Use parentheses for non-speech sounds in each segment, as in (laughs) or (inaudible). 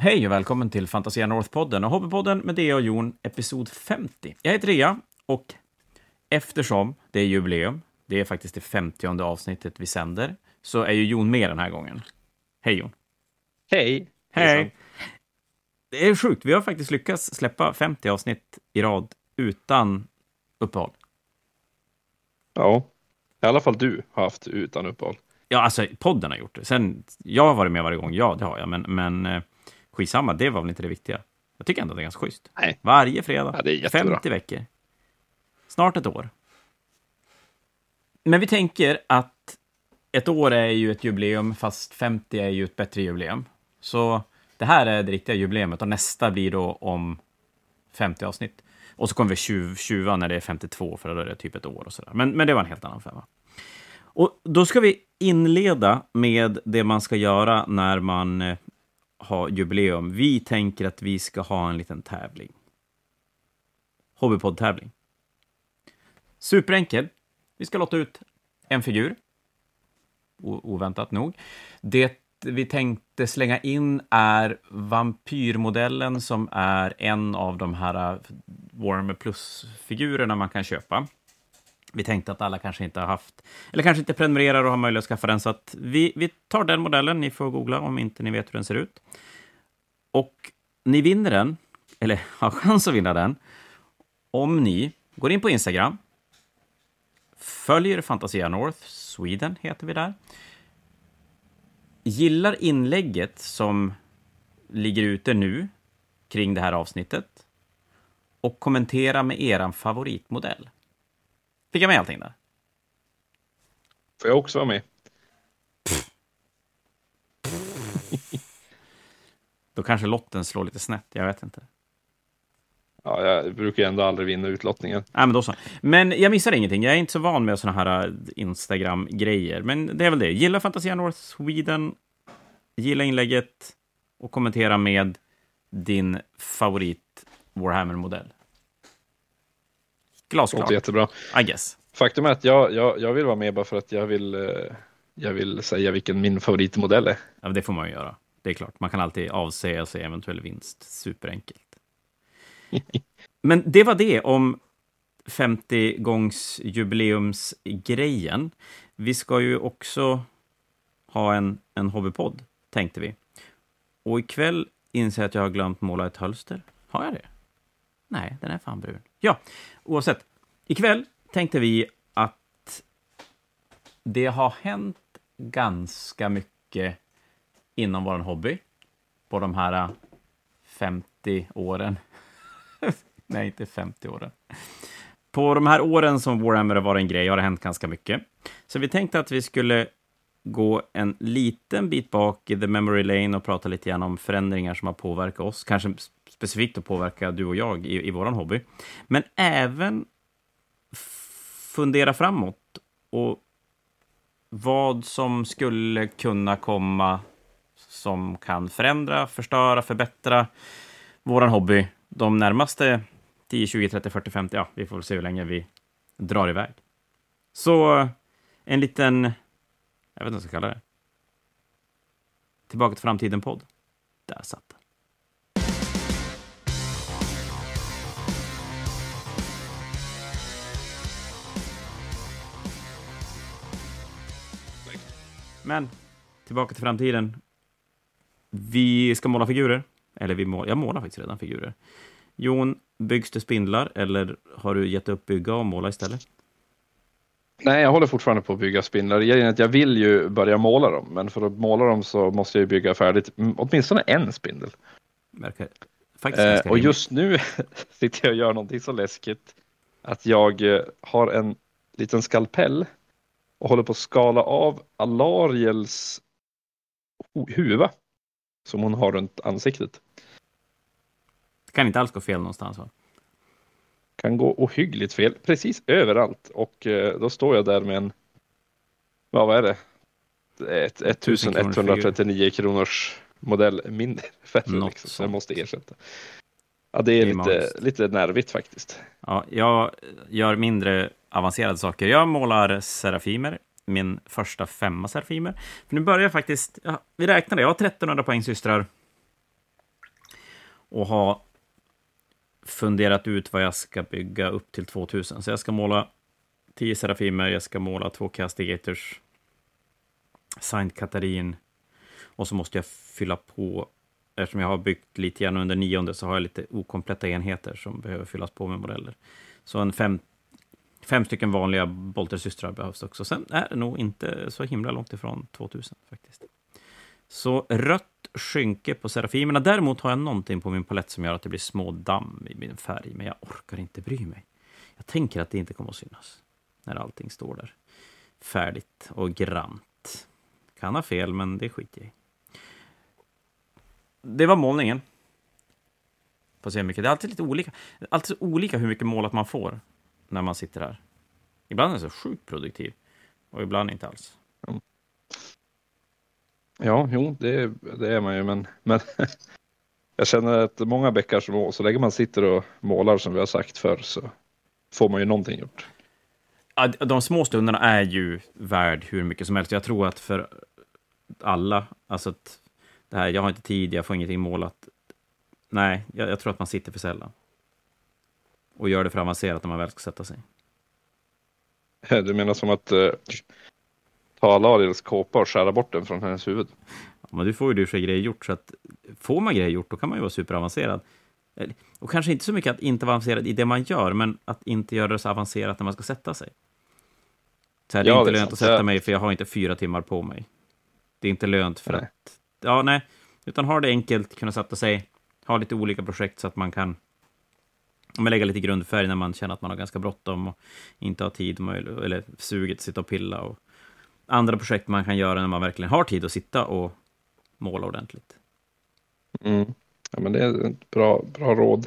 Hej och välkommen till Fantasia North-podden och Hobbypodden med Dea och Jon, episod 50. Jag heter Rea och eftersom det är jubileum, det är faktiskt det 50 avsnittet vi sänder, så är ju Jon med den här gången. Hej Jon! Hej! Hej! Det är sjukt, vi har faktiskt lyckats släppa 50 avsnitt i rad utan uppehåll. Ja, i alla fall du har haft utan uppehåll. Ja, alltså podden har gjort det. Sen, jag har varit med varje gång, ja, det har jag, men, men eh, skitsamma, det var väl inte det viktiga. Jag tycker ändå det är ganska schysst. Nej. Varje fredag, Ja, det är jättebra. 50 veckor. Snart ett år. Men vi tänker att ett år är ju ett jubileum, fast 50 är ju ett bättre jubileum. Så det här är det riktiga jubileumet och nästa blir då om 50 avsnitt. Och så kommer vi tjuv, tjuva när det är 52, för då är det typ ett år och sådär. Men, men det var en helt annan femma. Och då ska vi inleda med det man ska göra när man ha jubileum. Vi tänker att vi ska ha en liten tävling. Hobbypodd-tävling. Superenkel. Vi ska låta ut en figur. O oväntat nog. Det vi tänkte slänga in är vampyrmodellen som är en av de här Warmer Warhammer Plus-figurerna man kan köpa. Vi tänkte att alla kanske inte har haft, eller kanske inte prenumererar och har möjlighet att skaffa den, så att vi, vi tar den modellen. Ni får googla om inte ni vet hur den ser ut. Och ni vinner den, eller (laughs) har chans att vinna den, om ni går in på Instagram, följer Fantasia North, Sweden heter vi där, gillar inlägget som ligger ute nu kring det här avsnittet och kommentera med eran favoritmodell. Fick jag med allting där? Får jag också vara med? (laughs) Då kanske lotten slår lite snett, jag vet inte. Ja, jag brukar ändå aldrig vinna utlottningen. Nej, men då så. Men jag missar ingenting. Jag är inte så van med såna här äh, Instagram-grejer. Men det är väl det. Gilla Fantasia North Sweden. Gilla inlägget och kommentera med din favorit Warhammer-modell. Glasklart, Låter jättebra. I guess. Faktum är att jag, jag, jag vill vara med bara för att jag vill, eh, jag vill säga vilken min favoritmodell är. Ja, det får man ju göra. Det är klart. Man kan alltid avsäga sig eventuell vinst. Superenkelt. (laughs) Men det var det om 50-gångsjubileumsgrejen. Vi ska ju också ha en, en hobbypodd, tänkte vi. Och ikväll inser jag att jag har glömt måla ett hölster. Har jag det? Nej, den är fan brun. Ja, oavsett. Ikväll tänkte vi att det har hänt ganska mycket inom vår hobby på de här äh, 50 åren. (laughs) Nej, inte 50 åren. På de här åren som Warhammer har varit en grej har det hänt ganska mycket. Så vi tänkte att vi skulle gå en liten bit bak i the memory lane och prata lite grann om förändringar som har påverkat oss, kanske specifikt att påverka du och jag i, i vår hobby. Men även fundera framåt och vad som skulle kunna komma som kan förändra, förstöra, förbättra vår hobby de närmaste 10, 20, 30, 40, 50, ja, vi får väl se hur länge vi drar iväg. Så en liten, jag vet inte vad jag ska kalla det. Tillbaka till framtiden-podd. Där satt Men, tillbaka till framtiden. Vi ska måla figurer. Eller vi mål, jag målar faktiskt redan figurer. Jon, byggs det spindlar eller har du gett upp bygga och måla istället? Nej, jag håller fortfarande på att bygga spindlar. Jag vill ju börja måla dem, men för att måla dem så måste jag ju bygga färdigt åtminstone en spindel. Verkar faktiskt Eh, och just nu (laughs) sitter jag och gör någonting så läskigt att jag eh, har en liten skalpell och håller på att skala av Alariels huva som hon har runt ansiktet. Det kan inte alls gå fel någonstans, va? Kan gå ohyggligt fel precis överallt och eh, då står jag där med en, vad vad är det? Ett, 1139 kronors modell mindre (laughs) färre liksom, som jag måste ersätta. Ja, det är, Det är lite, magiskt. lite nervigt faktiskt. Ja, jag gör mindre avancerade saker. Jag målar serafimer, min första femma serafimer. För nu börjar jag faktiskt, ja, vi räknade, jag har 1300 poäng systrar. och har funderat ut vad jag ska bygga upp till 2000. Så jag ska måla 10 Serafimer, jag ska måla två Castigators, Saint Katarin, och så måste jag fylla på, eftersom jag har byggt lite grann under nionde, så har jag lite okompletta enheter som behöver fyllas på med modeller. Så en fem, fem stycken vanliga Boltersystrar behövs också. Sen är det nog inte så himla långt ifrån 2000 faktiskt. Så rött skynke på Serafimerna. Däremot har jag någonting på min palett som gör att det blir små damm i min färg, men jag orkar inte bry mig. Jag tänker att det inte kommer att synas när allting står där färdigt och grant. Kan ha fel, men det skiter jag i. Det var målningen. Får se hur mycket. Det är alltid lite olika. Alltid olika hur mycket målat man får när man sitter här. Ibland är det så sjukt produktiv och ibland inte alls. Ja, jo, det, det är man ju, men, men (laughs) jag känner att många bäckar små, så länge man sitter och målar som vi har sagt förr så får man ju någonting gjort. Ja, de små stunderna är ju värd hur mycket som helst. Jag tror att för alla, alltså att det här, jag har inte tid, jag får ingenting målat. Nej, jag, jag tror att man sitter för sällan. Och gör det för avancerat när man väl ska sätta sig. (laughs) Du menar som att uh, ta Lariels kåpa och skära bort den från hennes huvud? Ja, men du får ju i sig grejer gjort, så att får man grejer gjort, då kan man ju vara superavancerad. Och kanske inte så mycket att inte vara avancerad i det man gör, men att inte göra det så avancerat när man ska sätta sig. Så här, det är ja, inte det är lönt sant. att sätta mig, för jag har inte fyra timmar på mig. Det är inte lönt för nej. att... Ja, nej. Utan ha det enkelt, kunna sätta sig, ha lite olika projekt så att man kan men lägga lite grundfärg när man känner att man har ganska bråttom och inte har tid, eller suget, sitta och pilla. Och andra projekt man kan göra när man verkligen har tid att sitta och måla ordentligt. Mm. Ja, men det är ett bra, bra råd.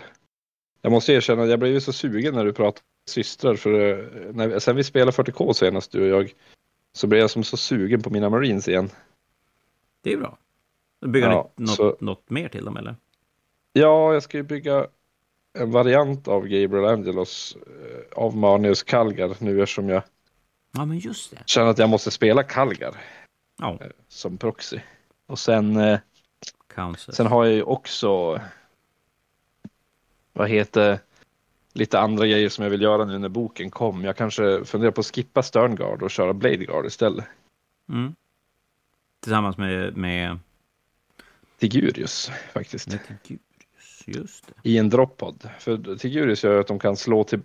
Jag måste erkänna att jag blev så sugen när du pratade systrar. För eh, när, sen vi spelade 40K senast, du och jag, så blev jag som så sugen på mina Marines igen. Det är bra. Bygger ja, något, så... något mer till dem eller? Ja, jag ska ju bygga en variant av Gabriel Angelos eh, av Manius Kalgar nu eftersom jag ja, men just det. känner att jag måste spela Kalgar ja. Eh, som proxy. Och sen, sen har jag ju också vad heter lite andra grejer som jag vill göra nu när boken kom. Jag kanske funderar på att skippa Sterngard och köra Bladeguard istället. Mm. Tillsammans med, med... Tigurius faktiskt. Med Tigurius, just det. I en droppod. För Tigurius gör att de kan slå till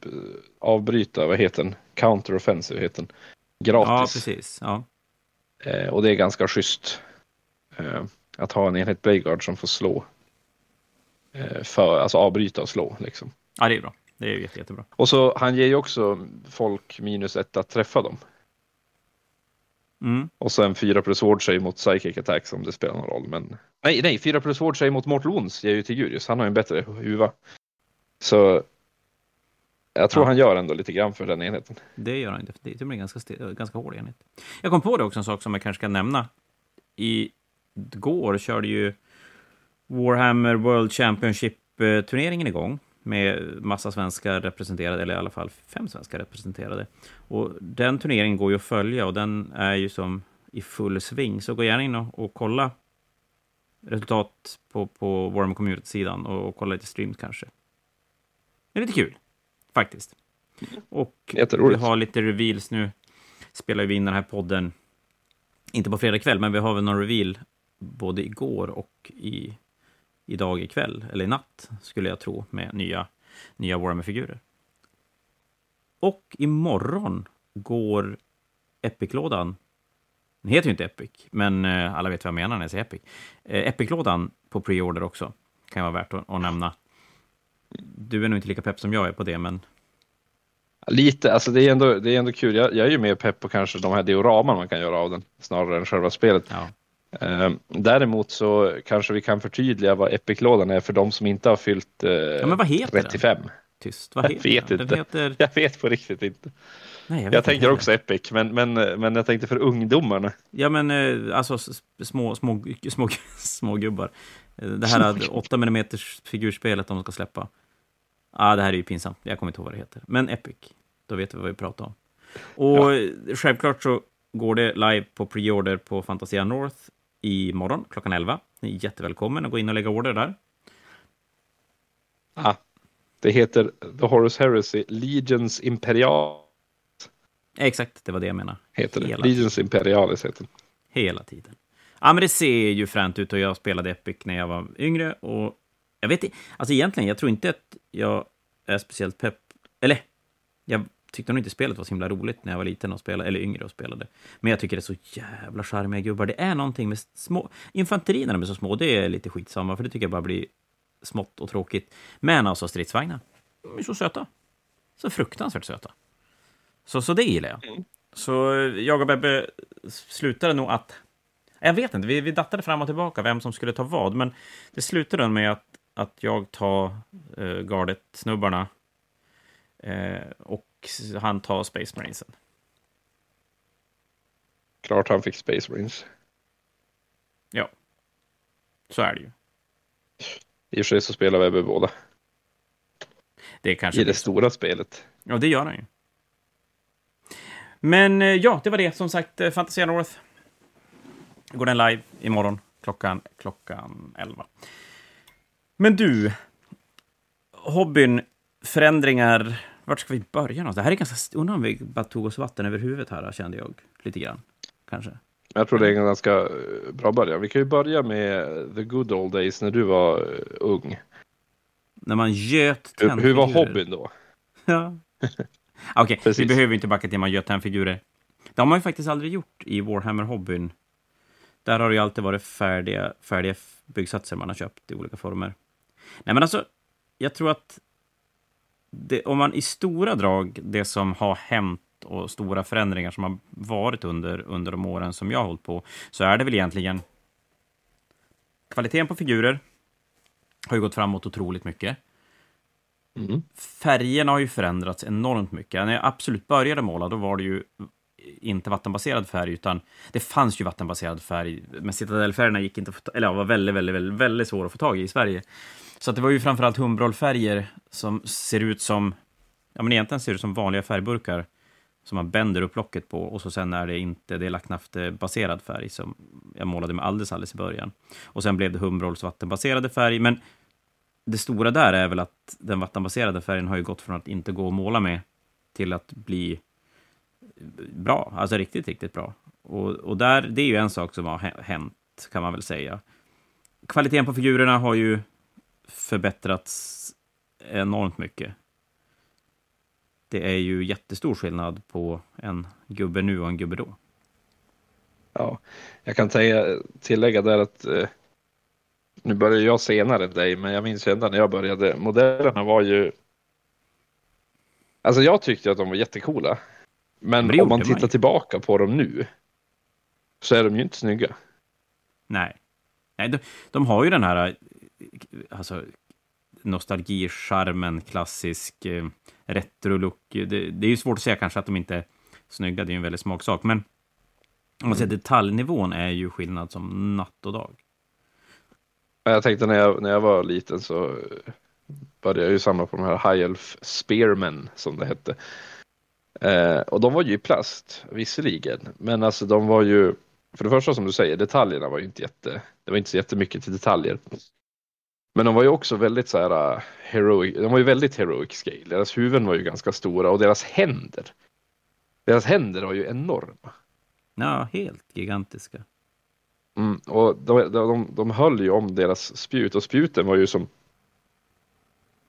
avbryta, vad heter den? Counter offensive heter den. Gratis. Ja, precis. Ja. Eh, och det är ganska schysst. Eh, att ha en enhet Bladeguard som får slå. Eh, för, alltså avbryta och slå liksom. Ja, det är bra. Det är jätte, jättebra. Och så han ger ju också folk minus ett att träffa dem. Mm. Och sen 4 plus ward mot psychic attacks om det spelar någon roll. Men nej, nej, 4 plus ward mot mortal wounds ger ju till Gurius. Han har ju en bättre huva. Så jag tror ja. han gör ändå lite grann för den enheten. Det gör han definitivt. Det blir en ganska, ganska hård enhet. Jag kom på det också, en sak som jag kanske ska nämna. I går körde ju Warhammer World Championship-turneringen igång med massa svenskar representerade, eller i alla fall fem svenskar representerade. Och den turneringen går ju att följa och den är ju som i full sving. Så gå gärna in och, och kolla resultat på, på Warhammer Community-sidan och, och, kolla lite streams kanske. Det är lite kul, faktiskt. Och vi har lite reveals nu. Spelar vi in den här podden, inte på fredag kväll, men vi har väl någon reveal både igår och i idag ikväll, eller i natt, skulle jag tro, med nya, nya Warhammer-figurer. Och imorgon går Epic-lådan, den heter ju inte Epic, men eh, alla vet vad jag menar när jag säger Epic. Eh, Epic-lådan på pre-order också, kan vara värt att, att nämna. Du är nog inte lika pepp som jag är på det, men Lite, alltså det är ändå, det är ändå kul. Jag, jag är ju mer pepp på kanske de här dioraman man kan göra av den, snarare än själva spelet. Ja. Ehm, däremot så kanske vi kan förtydliga vad Epic-lådan är för de som inte har fyllt eh, ja, men vad heter 35. Den? Tyst, vad (laughs) heter jag vet den? inte. Heter... Jag vet på riktigt inte. Nej, jag, jag tänker också Epic, men, men, men jag tänkte för ungdomarna. Ja, men eh, alltså små, små, (laughs) små, små gubbar. Eh, det här 8 mm figurspelet de ska släppa. Ja, ah, det här är ju pinsamt. Jag kommer inte ihåg vad det heter. Men Epic, då vet vi vad vi pratar om. Och ja. självklart så går det live på preorder på Fantasia North imorgon klockan 11. Ni är jättevälkommen att gå in och lägga order där. Ah, det heter The Horus Heresy Legions Imperial. Exakt, det var det jag menade. Heter det. Legions Imperialis heter det. Hela tiden. Ja, men det ser ju fränt ut och jag spelade Epic när jag var yngre och jag vet inte, alltså egentligen, jag tror inte att jag är speciellt pepp, eller jag tyckte nog inte spelet var så himla roligt när jag var liten och spelade, eller yngre och spelade. Men jag tycker det är så jävla charmiga gubbar. Det är någonting med små, infanteri när de är så små, det är lite skitsamma, för det tycker jag bara blir smått och tråkigt. Men alltså stridsvagnar, de är så söta. Så fruktansvärt söta. Så, så det gillar jag. Mm. Så jag och Bebbe slutade nog att... Jag vet inte, vi, vi dattade fram och tillbaka vem som skulle ta vad, men det slutade med att, att jag tar uh, gardet-snubbarna eh, och han tar Space Marinesen. Klart han fick Space Marines. Ja, så är det ju. I och för sig så spelar Webbe båda. Det är kanske I det så. stora spelet. Ja, det gör han ju. Men eh, ja, det var det. Som sagt, eh, Fantasia North. Går den live imorgon klockan, klockan 11. Men du, hobbyn, förändringar. Vart ska vi börja någonstans? Det här är ganska... Undrar om vi bara tog oss vatten över huvudet här, kände jag lite grann. Kanske. Jag tror det är en ganska eh, bra början. Vi kan ju börja med the good old days när du var eh, ung. När man göt Hur, hur var hobbyn då? (laughs) Ja. Okej, vi Precis. behöver inte backa till man gör tennfigurer. Det har man ju faktiskt aldrig gjort i Warhammer-hobbyn. Där har det ju alltid varit färdiga, färdiga byggsatser man har köpt i olika former. Nej, men alltså, jag tror att det, om man i stora drag, det som har hänt och stora förändringar som har varit under, under de åren som jag har hållit på, så är det väl egentligen kvaliteten på figurer har ju gått framåt otroligt mycket Mm. färgerna har ju förändrats enormt mycket. När jag absolut började måla, då var det ju inte vattenbaserad färg, utan det fanns ju vattenbaserad färg, men citadellfärgerna gick inte att få eller ja, var väldigt, väldigt, väldigt, väldigt svåra att få tag i i Sverige. Så att det var ju framförallt humbrolfärger som ser ut som, ja men egentligen ser ut som vanliga färgburkar som man bänder upp locket på och så sen är det inte, det är lacknaftebaserad färg som jag målade med alldeles, alldeles i början. Och sen blev det Humbrolls vattenbaserade färg, men det stora där är väl att den vattenbaserade färgen har ju gått från att inte gå att måla med till att bli bra, alltså riktigt, riktigt bra. Och, och där, det är ju en sak som har hänt, kan man väl säga. Kvaliteten på figurerna har ju förbättrats enormt mycket. Det är ju jättestor skillnad på en gubbe nu och en gubbe då. Ja, jag kan tillägga där att eh, nu började jag senare än dig, men jag minns ända när jag började. Modellerna var ju. Alltså, jag tyckte att de var jättekola. Men om man tittar tillbaka på dem nu. Så är de ju inte snygga. Nej. Nej de, de har ju den här eh, alltså, nostalgicharmen, klassisk eh, retro-look. Det, det är ju svårt att säga kanske att de inte är snygga, det är ju en väldigt smaksak. Men om man säger detaljnivån är ju skillnad som natt och dag. Jag tänkte när jag, när jag var liten så eh, började jag ju samla på de här High Elf Spearmen som det hette. Eh, och de var ju i plast, visserligen. Men alltså de var ju, för det första som du säger, detaljerna var ju inte jätte, det var inte så jättemycket till detaljer. Men de var ju också väldigt så här uh, heroic, de var ju väldigt heroic scale. Deras huvuden var ju ganska stora och deras händer. Deras händer var ju enorma. Ja, helt gigantiska. Mm, och de, de, de höll ju om deras spjut och spjuten var ju som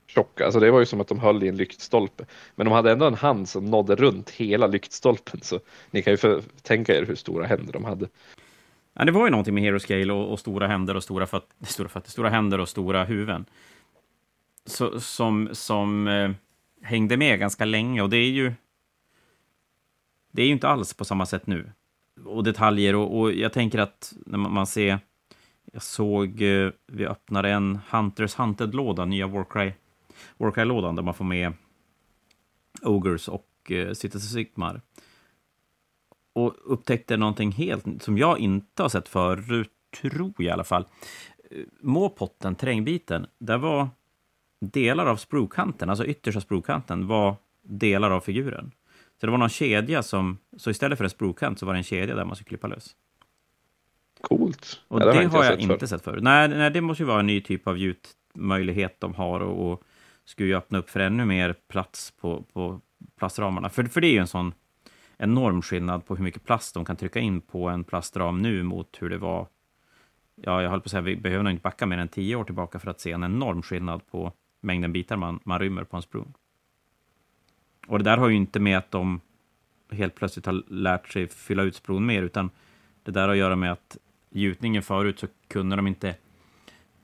tjocka. Alltså det var ju som att de höll i en lyktstolpe. Men de hade ändå en hand som nådde runt hela lyktstolpen. Så ni kan ju för, tänka er hur stora händer de hade. Ja, det var ju någonting med Hero Scale och, och stora händer och stora, föt, (laughs) stora fötter, stora händer och stora huvuden. Så, som som eh, hängde med ganska länge och det är ju... Det är ju inte alls på samma sätt nu. Och detaljer och, och jag tänker att när man, man ser... Jag såg, eh, vi öppnade en Hunters Hunted-låda, nya Warcry, Warcry-lådan, där man får med Ogres och eh, Cities Sigmar och upptäckte någonting helt som jag inte har sett förut, tror jag i alla fall. Eh, Måpotten, terrängbiten, där var delar av sprukanten, alltså yttersta sprukanten, var delar av figuren. Så det var någon kedja som, så istället för en sprukant så var det en kedja där man skulle klippa lös. Coolt. Och Ja, det, inte har jag sett inte förr. sett förut. Nej, nej, det måste ju vara en ny typ av gjutmöjlighet de har och, och skulle ju öppna upp för ännu mer plats på, på plastramarna. För, för det är ju en sån enorm skillnad på hur mycket plast de kan trycka in på en plastram nu mot hur det var ja, jag höll på att säga, vi behöver nog inte backa mer än tio år tillbaka för att se en enorm skillnad på mängden bitar man, man rymmer på en sprung. Och det där har ju inte med att de helt plötsligt har lärt sig fylla ut spron mer, utan det där har att göra med att gjutningen förut så kunde de inte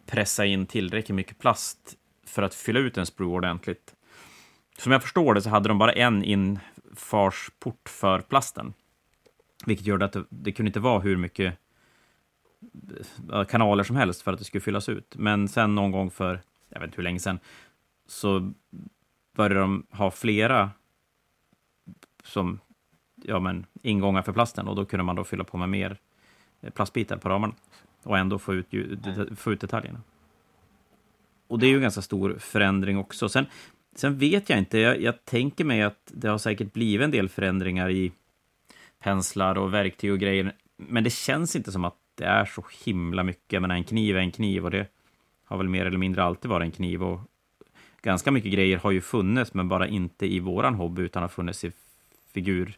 pressa in tillräckligt mycket plast för att fylla ut en sprue ordentligt. Som jag förstår det så hade de bara en infarsport för plasten, vilket gjorde att det, det kunde inte vara hur mycket eh, kanaler som helst för att det skulle fyllas ut. Men sen någon gång för, jag vet inte hur länge sedan, så började de ha flera som ja, men, ingångar för plasten och då kunde man då fylla på med mer eh, plastbitar på ramarna och ändå få ut, få ut detaljerna. Och det är ju en ganska stor förändring också. Sen, sen vet jag inte, jag, jag tänker mig att det har säkert blivit en del förändringar i penslar och verktyg och grejer, men det känns inte som att det är så himla mycket. Men en kniv är en kniv och det har väl mer eller mindre alltid varit en kniv. Och ganska mycket grejer har ju funnits, men bara inte i våran hobby, utan har funnits i figur,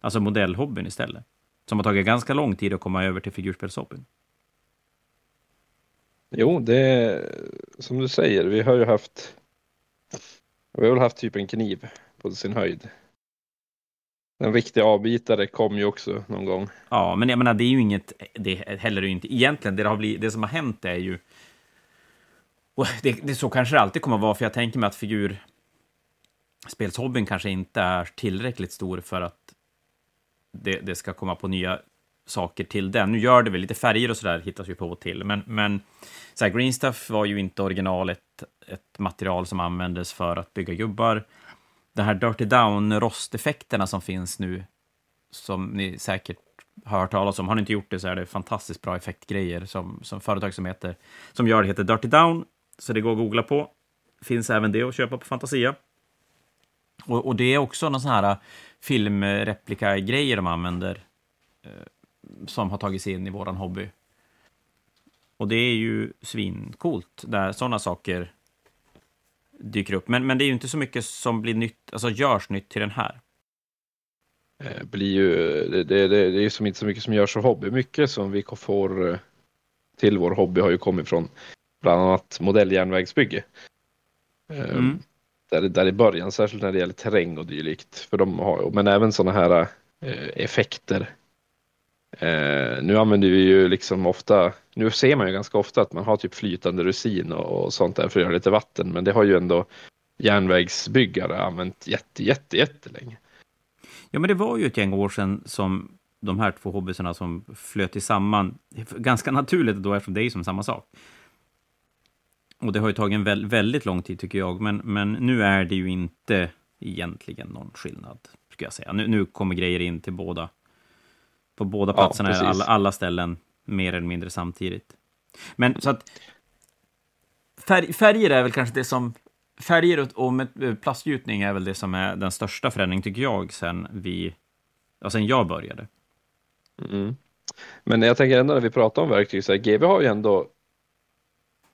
alltså modellhobbyn istället. Som har tagit ganska lång tid att komma över till figurspelshobbyn. Jo, det är som du säger, vi har ju haft vi har väl haft typ en kniv på sin höjd. En riktig avbitare kom ju också någon gång. Ja, men jag menar, det är ju inget, det heller inte, egentligen det, har blivit, det som har hänt är ju, och det, det så kanske det alltid kommer att vara, för jag tänker mig att figurspelshobbyn kanske inte är tillräckligt stor för att det, det ska komma på nya saker till den. Nu gör det väl lite färger och sådär hittas ju på och till, men, men så här, Green Stuff var ju inte originalet, ett material som användes för att bygga gubbar De här Dirty Down-rosteffekterna som finns nu, som ni säkert har hört talas om. Har ni inte gjort det så är det fantastiskt bra effektgrejer som, som företag som, heter, som gör det heter Dirty Down, så det går att googla på. Finns även det att köpa på Fantasia. Och, och det är också någon sån här äh, filmreplika-grejer de använder äh, som har tagit sig in i våran hobby. Och det är ju svincoolt, där sådana saker dyker upp. Men, men det är ju inte så mycket som blir nytt, alltså görs nytt till den här. Det eh, blir ju, det, det, det, det är som inte så mycket som görs av hobby. Mycket som vi får eh, till vår hobby har ju kommit från bland annat modelljärnvägsbygge. Eh, mm. Där, där i början, särskilt när det gäller terräng och dylikt. För de har, men även sådana här effekter Eh, nu använder vi ju liksom ofta, nu ser man ju ganska ofta att man har typ flytande rusin och, och sånt där för att göra lite vatten, men det har ju ändå järnvägsbyggare använt jätte, jätte, jättelänge. Ja, men det var ju ett gäng år sedan som de här två hobbysarna som flöt samman, ganska naturligt då eftersom det är ju som samma sak. Och det har ju tagit en vä väldigt lång tid tycker jag, men, men nu är det ju inte egentligen någon skillnad, skulle jag säga. Nu, nu kommer grejer in till båda på båda platserna ja, alla, alla ställen mer eller mindre samtidigt. Men så att färg, färger är väl kanske det som färger och, och med plastgjutning är väl det som är den största förändringen tycker jag sen vi, ja, sen jag började. Mm. Men jag tänker ändå när vi pratar om verktyg, så här, GV har ju ändå,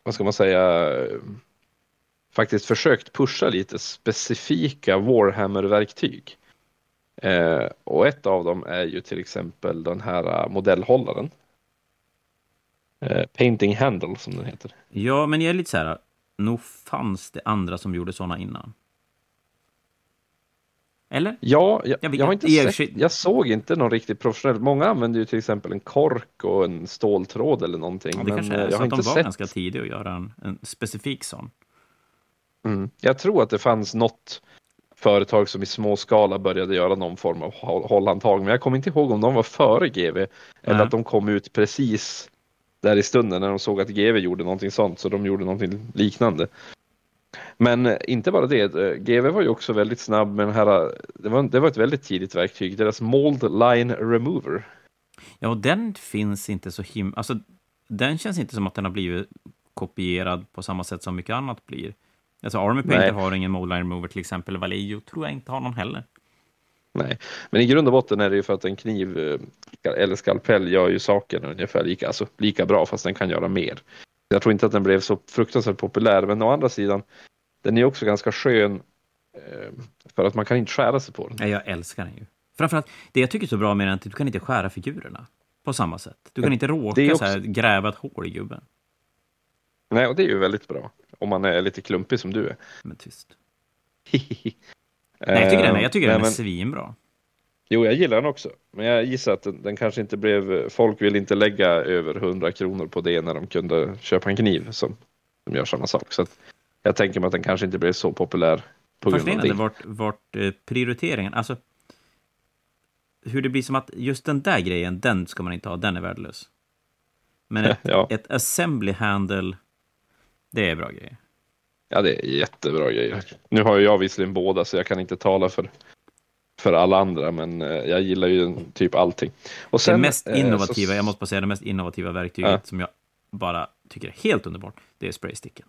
vad ska man säga, faktiskt försökt pusha lite specifika Warhammer-verktyg. Eh, och ett av dem är ju till exempel den här uh, modellhållaren. Eh, Painting Handle som den heter. Ja, men jag är lite så här, nog fanns det andra som gjorde sådana innan? Eller? Ja, jag, jag, jag har inte sett, jag såg inte någon riktigt professionell. Många använder ju till exempel en kork och en ståltråd eller någonting. Ja, det men kanske är eh, jag så har att de var sett... ganska tidiga att göra en, en specifik sån. Mm. Jag tror att det fanns något företag som i småskala började göra någon form av hållhandtag. Men jag kommer inte ihåg om de var före GV eller Nej. att de kom ut precis där i stunden när de såg att GV gjorde någonting sånt så de gjorde någonting liknande. Men inte bara det, eh, GV var ju också väldigt snabb med den här, det var, det var ett väldigt tidigt verktyg, deras Mold Line Remover. Ja, och den finns inte så himla, alltså den känns inte som att den har blivit kopierad på samma sätt som mycket annat blir. Alltså Army Painter har ingen Moldline Remover till exempel. Vallejo tror jag inte har någon heller. Nej, men i grund och botten är det ju för att en kniv eh, eller skalpell gör ju saken ungefär lika, alltså lika bra fast den kan göra mer. Jag tror inte att den blev så fruktansvärt populär, men å andra sidan den är också ganska skön eh, för att man kan inte skära sig på den. Nej, jag älskar den ju. Framförallt, det jag tycker är så bra med den är att du kan inte skära figurerna på samma sätt. Du kan inte råka också... så här, gräva ett hål i gubben. Nej, och det är ju väldigt bra. Om man är lite klumpig som du är. Men tyst. (laughs) Nej, jag tycker den är, jag tycker Nej, den är men- svinbra. Jo, jag gillar den också. Men jag gissar att den, den kanske inte blev... Folk vill inte lägga över 100 kronor på det när de kunde köpa en kniv som, som gör samma sak. Så jag tänker mig att den kanske inte blev så populär på grund av det. vart, vart eh, prioriteringen, alltså hur det blir som att just den där grejen, den ska man inte ha, den är värdelös. Men ett, (laughs) Ja. ett assembly handle, det är bra grejer. Ja, det är jättebra grejer. Nu har ju jag visserligen båda så jag kan inte tala för, för alla andra, men eh, jag gillar ju typ allting. Och det mest eh, innovativa, så- jag måste bara säga det mest innovativa verktyget Ja. som jag bara tycker är helt underbart, det är spraysticken.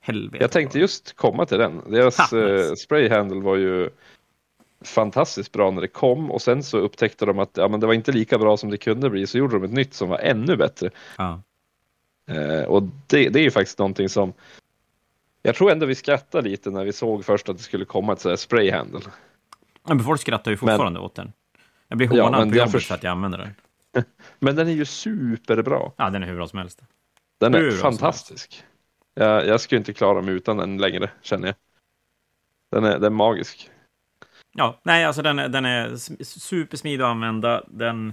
Helvete. Jag tänkte just komma till den. Deras Ha, nice. eh, sprayhandle var ju fantastiskt bra när det kom och sen så upptäckte de att ja, men det var inte lika bra som det kunde bli så gjorde de ett nytt som var ännu bättre. Ja. Eh, och det, det är ju faktiskt någonting som jag tror ändå vi skrattade lite när vi såg först att det skulle komma ett sådär sprayhandle. Men folk skrattar ju fortfarande åt den. Jag blir Ja, hånad men på jobbet förs- för att jag använder den. (laughs) Men den är ju superbra. Ja, den är hur bra som helst. Den Hur är fantastisk. Jag, jag skulle inte klara mig utan den längre känner jag. Den är, den är magisk. Ja, nej, alltså den är, den är supersmidig att använda. Den...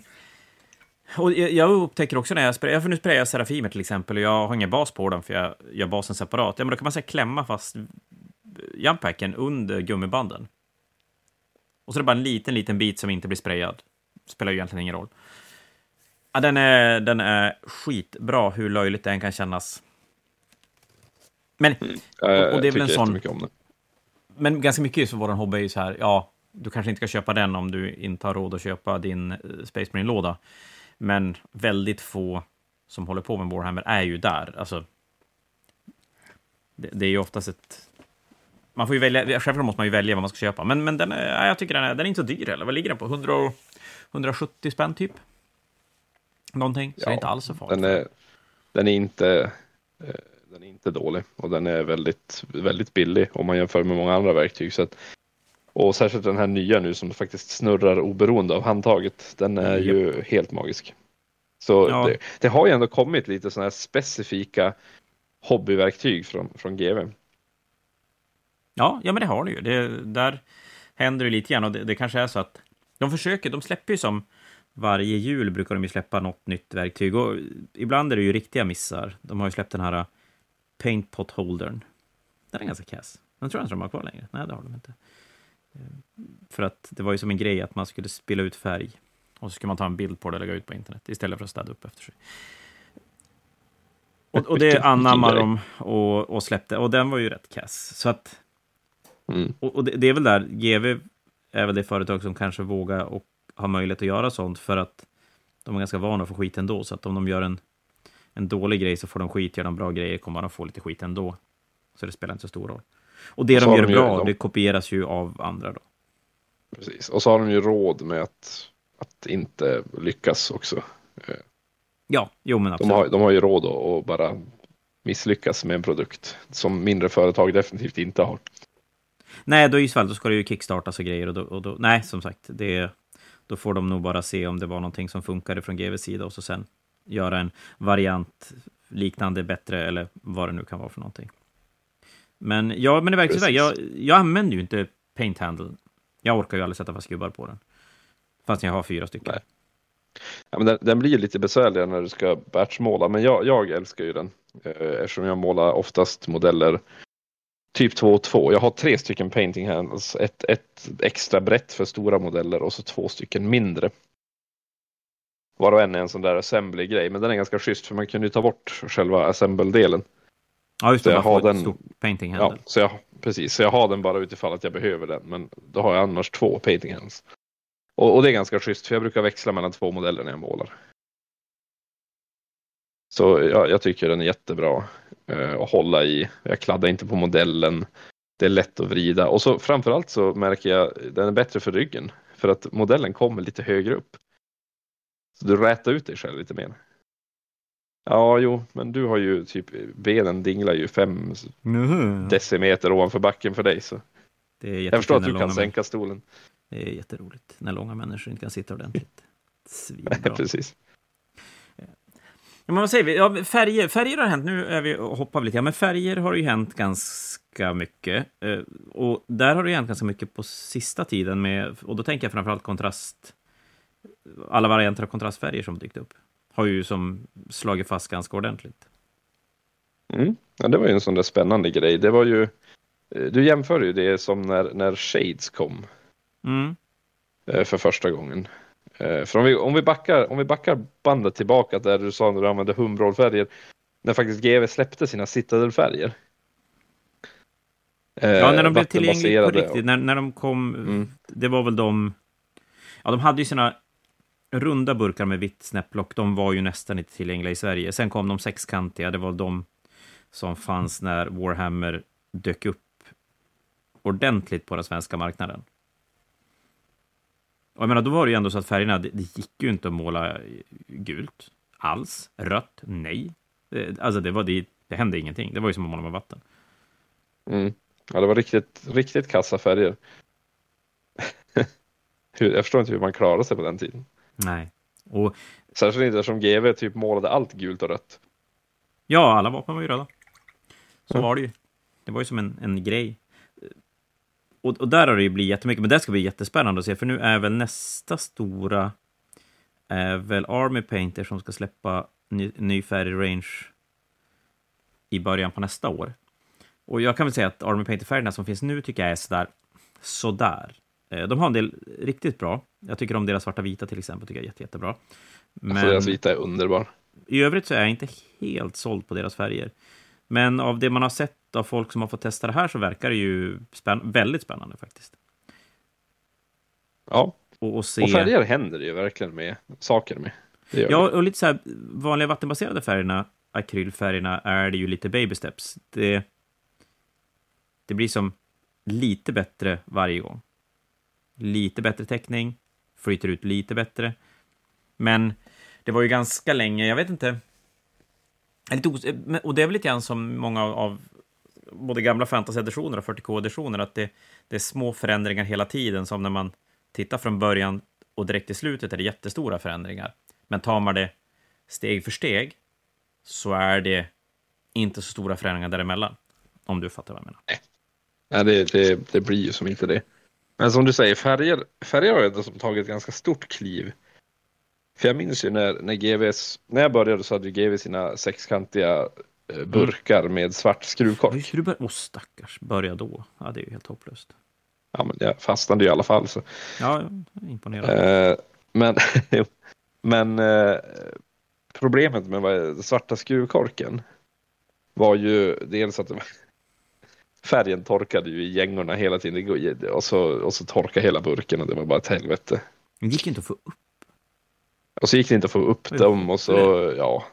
Och jag, upptäcker också när jag sprayar, för nu sprayar jag Serafimer till exempel, och jag har ingen bas på den för jag gör basen separat. Ja, men då kan man säga klämma fast jumpacken under gummibanden. Och så är det bara en liten, liten bit som inte blir sprayad. Spelar ju egentligen ingen roll. Ja, den, är, den är skitbra, hur löjligt det än kan kännas. Men Jag, och det är väl en sån- den. men ganska mycket för vår hobby är ju så här, ja, du kanske inte ska köpa den om du inte har råd att köpa din eh, Space Marine-låda. Men väldigt få som håller på med Warhammer är ju där. Alltså, det, det är ju oftast ett... Man får ju välja, självklart måste man ju välja vad man ska köpa, men, men den är, ja, jag tycker den är, den är inte så dyr heller. Vad ligger den på? 100, och- 170 spänn typ? Någonting, så det är inte alls så farligt. Den är, den är inte eh, den är inte dålig och den är väldigt, väldigt billig om man jämför med många andra verktyg. Så och särskilt den här nya nu som faktiskt snurrar oberoende av handtaget. Den är ju helt magisk. Så Ja. det, det har ju ändå kommit lite sådana här specifika hobbyverktyg från, från GV. Ja, ja, men det har det ju. Det, där händer det lite grann och det, det kanske är så att de försöker, de släpper ju som varje jul brukar de ju släppa något nytt verktyg och ibland är det ju riktiga missar. De har ju släppt den här uh, Paint Pot Holdern. Den är ganska kass. Den tror jag inte de har kvar längre. Nej, det har de inte. För att det var ju som en grej att man skulle spilla ut färg och så skulle man ta en bild på det och lägga ut på internet istället för att städa upp efter sig. Och, och det anammar vilken de och, och släppte och den var ju rätt kass. Så att Mm. och, och det, det är väl där, GV är väl det företag som kanske vågar och har möjlighet att göra sånt för att de är ganska vana att få skit ändå. Så att om de gör en, en dålig grej så får de skit, gör de bra grejer kommer de få lite skit ändå. Så det spelar inte så stor roll. Och det Och de gör de bra, de- det kopieras ju av andra då. Precis. Och så har de ju råd med att, att inte lyckas också. Ja, jo men De absolut. har, de har ju råd att, att bara misslyckas med en produkt som mindre företag definitivt inte har. Nej, då i så fall då ska det ju kickstartas och grejer. Och då, och då, nej, som sagt, det, då får de nog bara se om det var någonting som funkade från GVs sida och så sen göra en variant liknande, bättre eller vad det nu kan vara för någonting. Men ja, men det verkar. Jag, jag använder ju inte Paint Handle. Jag orkar ju aldrig sätta fast gubbar på den. Fast jag har fyra stycken. Nej. Ja, men den, den blir lite besvärligare när du ska batchmåla, men jag, jag älskar ju den. Eh, eftersom jag målar oftast modeller typ 2 och 2. Jag har tre stycken painting handles. Ett, ett extra brett för stora modeller och så två stycken mindre. Var och en är en sån där assembly-grej, men den är ganska schysst för man kan ju ta bort själva assemble-delen. Ja, just det. Så jag har den- painting Ja, så jag, precis, så jag har den bara utifall att jag behöver den, men då har jag annars två painting handles. Och, och det är ganska schysst, för jag brukar växla mellan två modeller när jag målar. Så jag, jag tycker den är jättebra eh, att hålla i. Jag kladdar inte på modellen. Det är lätt att vrida och så framförallt så märker jag den är bättre för ryggen för att modellen kommer lite högre upp. Så du rätar ut dig själv lite mer. Ja, jo, men du har ju typ benen dinglar ju fem Mhm. decimeter ovanför backen för dig. Så Det är jag förstår att du kan sänka stolen. Det är jätteroligt när långa människor inte kan sitta ordentligt. (laughs) Svinbra. Precis. Men vad säger vi? Ja, färger, färger har hänt. Nu är vi och hoppar vi lite. Ja, men färger har ju hänt ganska mycket. Eh, Och där har det hänt ganska mycket på sista tiden. Med, och då tänker jag framförallt kontrast... Alla varianter av kontrastfärger som dykt upp. Har ju som slagit fast ganska ordentligt. Mm. Ja, det var ju en sån där spännande grej. Det var ju, eh, du jämför ju det som när, när Shades kom Mm. eh, för första gången. Eh, För om vi, om, vi backar, om vi backar bandet tillbaka där du sa när du använde humbrolfärger, när faktiskt GV släppte sina citadelfärger. Ja, när de blev tillgängliga på riktigt. När, när de kom... Mm. Det var väl de... Ja, de hade ju sina runda burkar med vitt snäpplock. De var ju nästan inte tillgängliga i Sverige. Sen kom de sexkantiga. Det var de som fanns när Warhammer dök upp ordentligt på den svenska marknaden. Och jag menar, då var det ju ändå så att färgerna, det, det gick ju inte att måla gult alls. Rött, nej. Eh, alltså, det, var, det, det hände ingenting. Det var ju som att måla med vatten. Mm. Ja, det var riktigt, riktigt kassa färger. (laughs) Jag förstår inte hur man klarade sig på den tiden. Nej. Och Särskilt inte eftersom GV typ målade allt gult och rött. Ja, alla vapen var ju röda. Så var det ju. Det var ju som en, en grej. Och, och där har det ju blivit jättemycket, men det ska bli jättespännande att se, för nu är väl nästa stora är väl Army Painter som ska släppa ny, ny färgrange i början på nästa år. Och jag kan väl säga att Army Painter-färgerna som finns nu tycker jag är sådär, sådär. Eh, De har en del riktigt bra. Jag tycker om deras svarta vita till exempel, tycker jag är jätte, jättebra. Men... Alltså deras vita är underbar. I övrigt så är jag inte helt såld på deras färger. Men av det man har sett av folk som har fått testa det här så verkar det ju spänn väldigt spännande faktiskt. Ja, Och, och se... och färger händer ju verkligen med saker med. Ja, och lite så här, vanliga vattenbaserade färgerna, akrylfärgerna, är det ju lite baby steps. Det, det blir som lite bättre varje gång. Lite bättre täckning, flyter ut lite bättre. Men det var ju ganska länge, jag vet inte. Och det är väl lite grann som många av, både gamla fantasy-editioner och 40K-editioner, att det, det är små förändringar hela tiden, som när man tittar från början och direkt till slutet är det jättestora förändringar. Men tar man det steg för steg så är det inte så stora förändringar däremellan. Om du fattar vad jag menar. Ja, det, det, det blir ju som inte det. Men som du säger, färger, färger har ändå som tagit ett ganska stort kliv. För jag minns ju när, när GVs, när jag började så hade ju GV sina sexkantiga eh, burkar med svart skruvkork. Hur börja? Åh, stackars. Börja då. Ja, det är ju helt hopplöst. Ja, men jag fastnade ju i alla fall. Så. Ja, imponerad. Eh, men (laughs) men eh, problemet med svarta skruvkorken var ju dels att det var, färgen torkade ju i gängorna hela tiden och så, och så torkade hela burken och det var bara ett helvete. Det gick inte att få upp. Och så gick det inte att få upp Oj, dem och så, ja.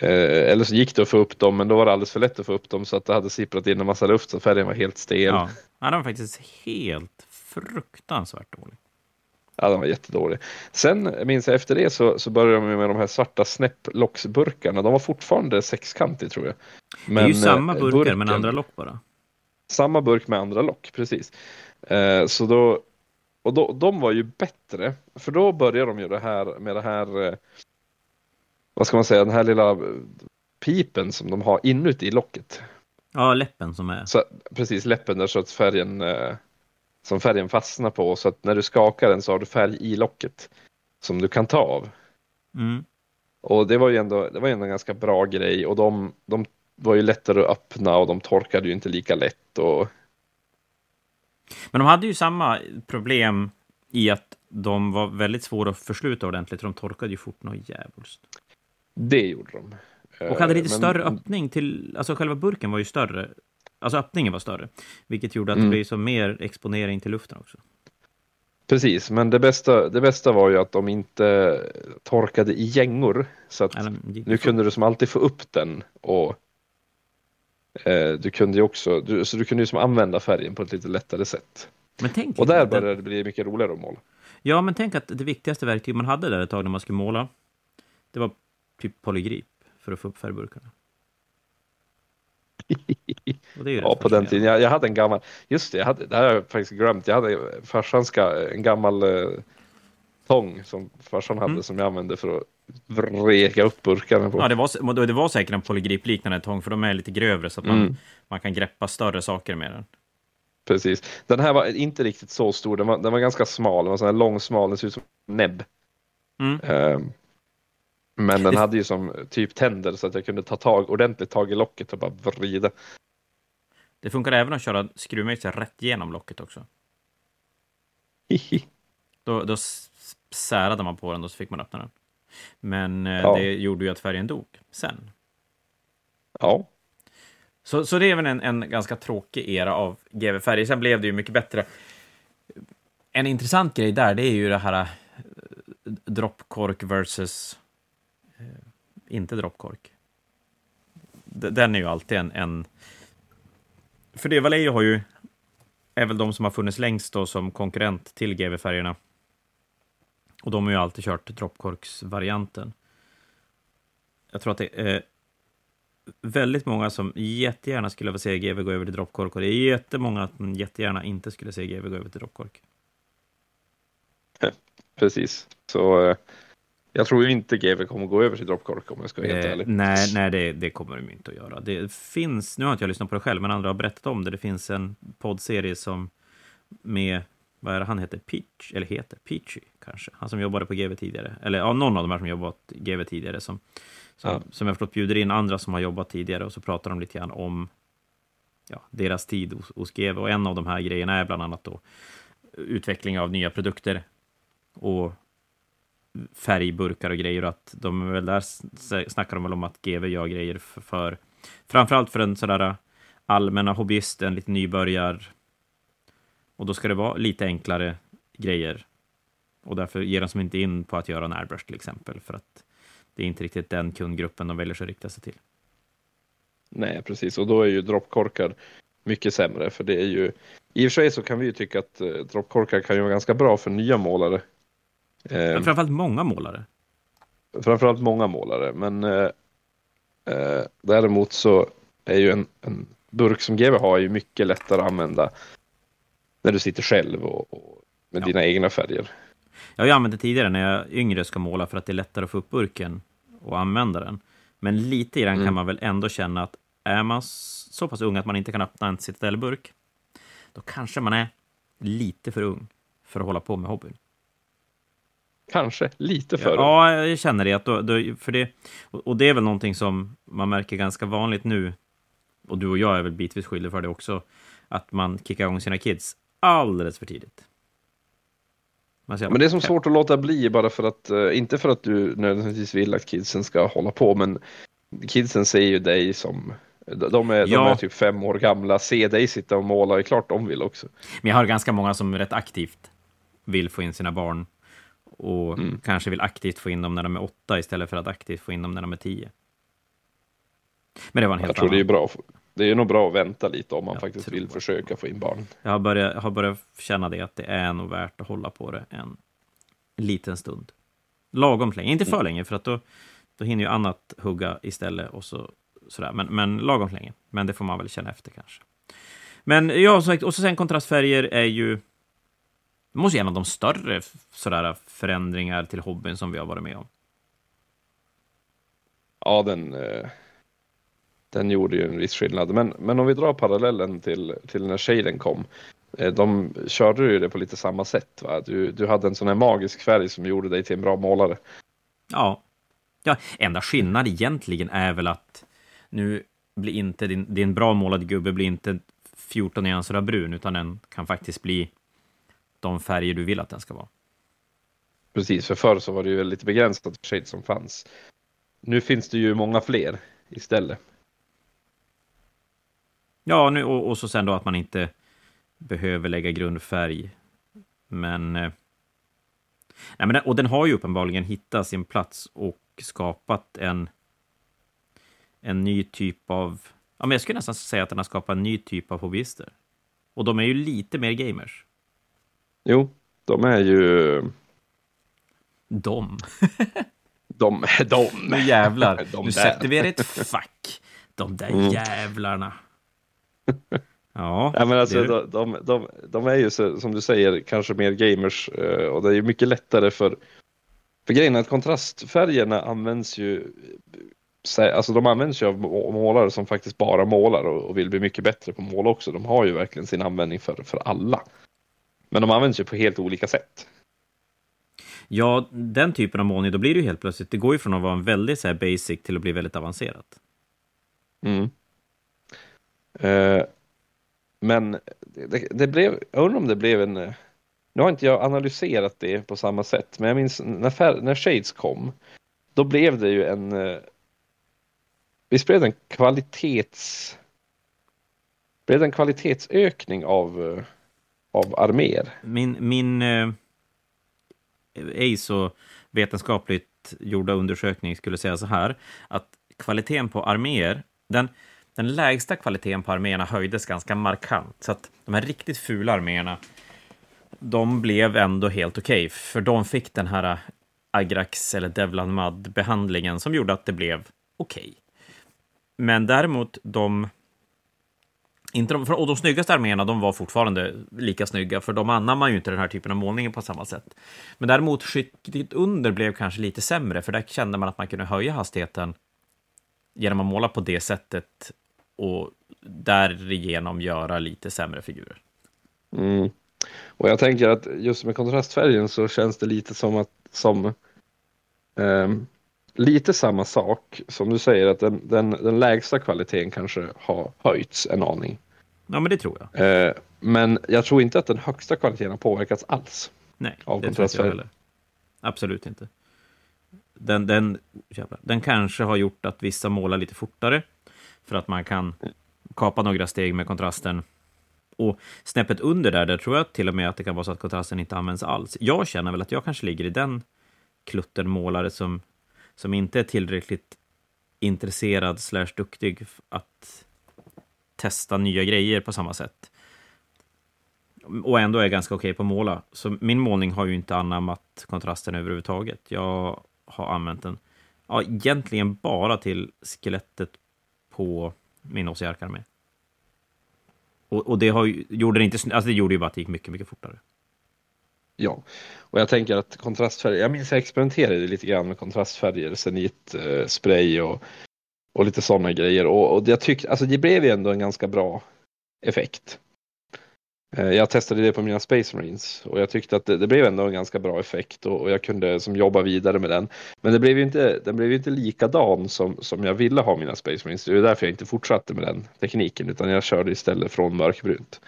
Eh, eller så gick det att få upp dem, men då var det alldeles för lätt att få upp dem så att det hade sipprat in en massa luft så färgen var helt stel. Ja. ja, den var faktiskt helt fruktansvärt dålig. Ja, den var jättedålig. Sen minns jag efter det så, så började de med de här svarta snäpplocksburkarna. De var fortfarande sexkantiga tror jag. det är ju samma eh, burkar, burken- men andra lock bara. Samma burk med andra lock, precis. Eh, så då, och då, de var ju bättre, för då började de ju det här med det här, eh, vad ska man säga, den här lilla eh, pipen som de har inuti locket. Ja, läppen som är... Så, precis, läppen där så att färgen, som färgen fastnar på, så att när du skakar den så har du färg i locket som du kan ta av. Mm. Och det var ju ändå, det var ändå en ganska bra grej och de, de var ju lättare att öppna och de torkade ju inte lika lätt och Men de hade ju samma problem i att de var väldigt svåra att försluta ordentligt, de torkade ju fort något djävulskt. det gjorde de. Och hade lite Eh, Men- större öppning till... Alltså själva burken var ju större. Alltså öppningen var större. Vilket gjorde att Mm. det blev så mer exponering till luften också. Precis, men det bästa, det bästa var ju att de inte torkade i gängor. Så att gick nu fort. kunde du som alltid få upp den och eh, du kunde ju också, du, så du kunde ju som använda färgen på ett lite lättare sätt. Men tänk, Och där började det bli mycket roligare att måla. Ja, men tänk att det viktigaste verktyg man hade där ett tag när man skulle måla, det var typ polygrip för att få upp färgburkarna. Och det är ju Ja, på den tiden. Jag, jag hade en gammal, just det, jag hade, det här har jag faktiskt glömt. Jag hade farsan ska, en gammal eh, tång som farsan hade Mm. som jag använde för att vreka upp burkarna på. Ja, det var, det var säkert en polygrip-liknande tång, för de är lite grövre så att man, Mm. man kan greppa större saker med den. Precis. Den här var inte riktigt så stor, den var, den var ganska smal, den var sån här lång, smal, den ser ut som näbb. Mm. Ehm, men den hade ju som typ tänder så att jag kunde ta tag, ordentligt tag i locket och bara vrida. Det funkar även att köra skruvmejsel rätt genom locket också. (laughs) Då, då särade man på den och så fick man öppna den. Men eh, Ja. det gjorde ju att färgen dog sen. ja, Så, så det är väl en, en ganska tråkig era av GV-färger. Sen blev det ju mycket bättre. En intressant grej där, det är ju det här eh, droppkork versus Eh, inte droppkork. Den är ju alltid en... en för det Vallejo har ju är väl de som har funnits längst då som konkurrent till GV-färgerna. Och de har ju alltid kört droppkorksvarianten. Jag tror att det är väldigt många som jättegärna skulle vilja se GV gå över till droppkork och det är jättemånga som jättegärna inte skulle se GV gå över till droppkork. (laughs) precis. Så eh, jag tror ju inte GV kommer gå över till droppkork om jag ska vara helt Eh, ärlig. nej, nej det, det kommer de inte att göra. Det finns, nu har inte jag lyssnat på det själv, men andra har berättat om det. Det finns en poddserie som med, vad är det han heter? Peach, eller heter Peachy kanske? Han som jobbade på GV tidigare. Eller ja, någon av de här som jobbat GV tidigare som, som, Ja. som jag förstått bjuder in andra som har jobbat tidigare och så pratar de lite grann om ja, deras tid hos, hos GV. Och en av de här grejerna är bland annat då utveckling av nya produkter och färgburkar och grejer. och Att de väl där snackar de väl om att GV gör grejer för, för framförallt för en sådär äh, allmänna hobbyist, en lite nybörjar. Och då ska det vara lite enklare grejer. Och därför ger de sig inte in på att göra en airbrush till exempel, för att det är inte riktigt den kundgruppen de väljer att rikta sig till. Nej, precis. Och då är ju droppkorkar mycket sämre. För det är ju, i och för sig så kan vi ju tycka att äh, droppkorkar kan ju vara ganska bra för nya målare. Eh, Men framförallt många målare. framförallt många målare. Men eh, eh, däremot så är ju en, en burk som GW har ju mycket lättare att använda när du sitter själv och, och med Ja. dina egna färger. Jag har ju använt det tidigare när jag yngre ska måla för att det är lättare att få upp burken och använda den. Men lite i den kan Mm. man väl ändå känna att är man så pass ung att man inte kan öppna en citadellburk, då kanske man är lite för ung för att hålla på med hobbyn. Kanske lite för Ja, jag känner det. Att då, då, för det och, det är väl någonting som man märker ganska vanligt nu, och du och jag är väl bitvis skyldiga för det också, att man kickar igång sina kids alldeles för tidigt. Säger, Men det är som svårt att låta bli bara för att, eh, inte för att du nödvändigtvis vill att kidsen ska hålla på, men kidsen ser ju dig som, de är, de Ja. är typ fem år gamla, se dig sitta och måla, det är klart de vill också. Men jag har ganska många som rätt aktivt vill få in sina barn och Mm. kanske vill aktivt få in dem när de är åtta istället för att aktivt få in dem när de är tio. Men det var en helt Jag tror annan. det är bra, det är nog bra att vänta lite om man Jag faktiskt vill det. försöka få in barn. Jag har börjat, har börjat känna det att det är nog värt att hålla på det en liten stund. Lagom länge, inte Mm. för länge för att då, då hinner ju annat hugga istället och så, sådär. Men, men lagom länge. Men det får man väl känna efter kanske. Men ja, som sagt, och så sen kontrastfärger är ju det måste ju en av de större sådär, förändringar till hobbyn som vi har varit med om. Ja, den, eh, den gjorde ju en viss skillnad. Men, men om vi drar parallellen till, till när shaden kom. eh, De körde ju det på lite samma sätt. Va? Du, du hade en sån här magisk färg som gjorde dig till en bra målare. Ja. ja, enda skillnad egentligen är väl att nu blir inte din, din bra målad gubbe blir inte 14 nyanser av brun, utan den kan faktiskt bli de färger du vill att den ska vara. Precis, för förr så var det ju lite begränsat shade som fanns. Nu finns det ju många fler istället. Ja, nu, och, och så sen då att man inte behöver lägga grundfärg. Men... eh, Nej, men den, och den har ju uppenbarligen hittat sin plats och skapat en, en ny typ av... Ja, men jag skulle nästan säga att den har skapat en ny typ av hobbyister. Och de är ju lite mer gamers. Jo, de är ju... (laughs) De. De, (laughs) de. Nu jävlar, De nu sätter vi er i ett (laughs) fack. De där Mm. jävlarna. Ja, Ja, men alltså, de, de, de, de är ju som du säger kanske mer gamers eh, och det är ju mycket lättare för för grejen är att kontrastfärgerna används ju Alltså de används ju av må- målare som faktiskt bara målar och, och vill bli mycket bättre på mål också. De har ju verkligen sin användning för, för alla. Men de används ju på helt olika sätt. ja, den typen av målning, då blir det ju helt plötsligt, det går ju från att vara en väldigt så här basic till att bli väldigt avancerat. Mm. Eh, men det, det blev, jag undrar om det blev en, nu har inte jag analyserat det på samma sätt, men jag minns när, fär, när Shades kom, då blev det ju en, eh, visst blev det en kvalitets, blev det en kvalitetsökning av, eh, av arméer? Min, min eh, ej så vetenskapligt gjorda undersökning skulle säga så här, att kvaliteten på arméer, den, den lägsta kvaliteten på arméerna höjdes ganska markant. Så att de här riktigt fula arméerna, de blev ändå helt okej, för de fick den här eh, Agrax eller Devlan Mad behandlingen som gjorde att det blev okej. Men däremot de inte de, och de snyggaste arméerna, de var fortfarande lika snygga, för de anammar ju inte den här typen av målning på samma sätt. Men däremot skiktet under blev kanske lite sämre, för där kände man att man kunde höja hastigheten genom att måla på det sättet och därigenom göra lite sämre figurer. Mm. Och jag tänker att just med kontrastfärgen så känns det lite som att som um lite samma sak som du säger att den, den, den lägsta kvaliteten kanske har höjts en aning. Ja, men det tror jag. Eh, men jag tror inte att den högsta kvaliteten har påverkats alls. Nej, Av det tror inte jag heller. Absolut inte. Den, den, jävlar, den kanske har gjort att vissa målar lite fortare, för att man kan kapa några steg med kontrasten. Och snäppet under där, där tror jag till och med att det kan vara så att kontrasten inte används alls. Jag känner väl att jag kanske ligger i den klutten målare som, som inte är tillräckligt intresserad slash duktig att testa nya grejer på samma sätt. Och ändå är jag ganska okej på att måla. Så min målning har ju inte anammat kontrasten överhuvudtaget. Jag har använt den ja, egentligen bara till skelettet på min OCR-armé. Och, och det har ju, gjorde det inte, alltså det gjorde ju bara att det gick mycket, mycket fortare. Ja, och jag tänker att kontrastfärger, jag minns jag experimenterade lite grann med kontrastfärger, senit eh, spray och, och lite sådana grejer och, och jag tyckte, alltså det blev ju ändå en ganska bra effekt. Eh, Jag testade det på mina Space Marines och jag tyckte att det, det blev ändå en ganska bra effekt och, och jag kunde som jobba vidare med den. Men det blev ju inte, den blev ju inte likadan som, som jag ville ha mina Space Marines. Det är därför jag inte fortsatte med den tekniken utan jag körde istället från mörkbrunt.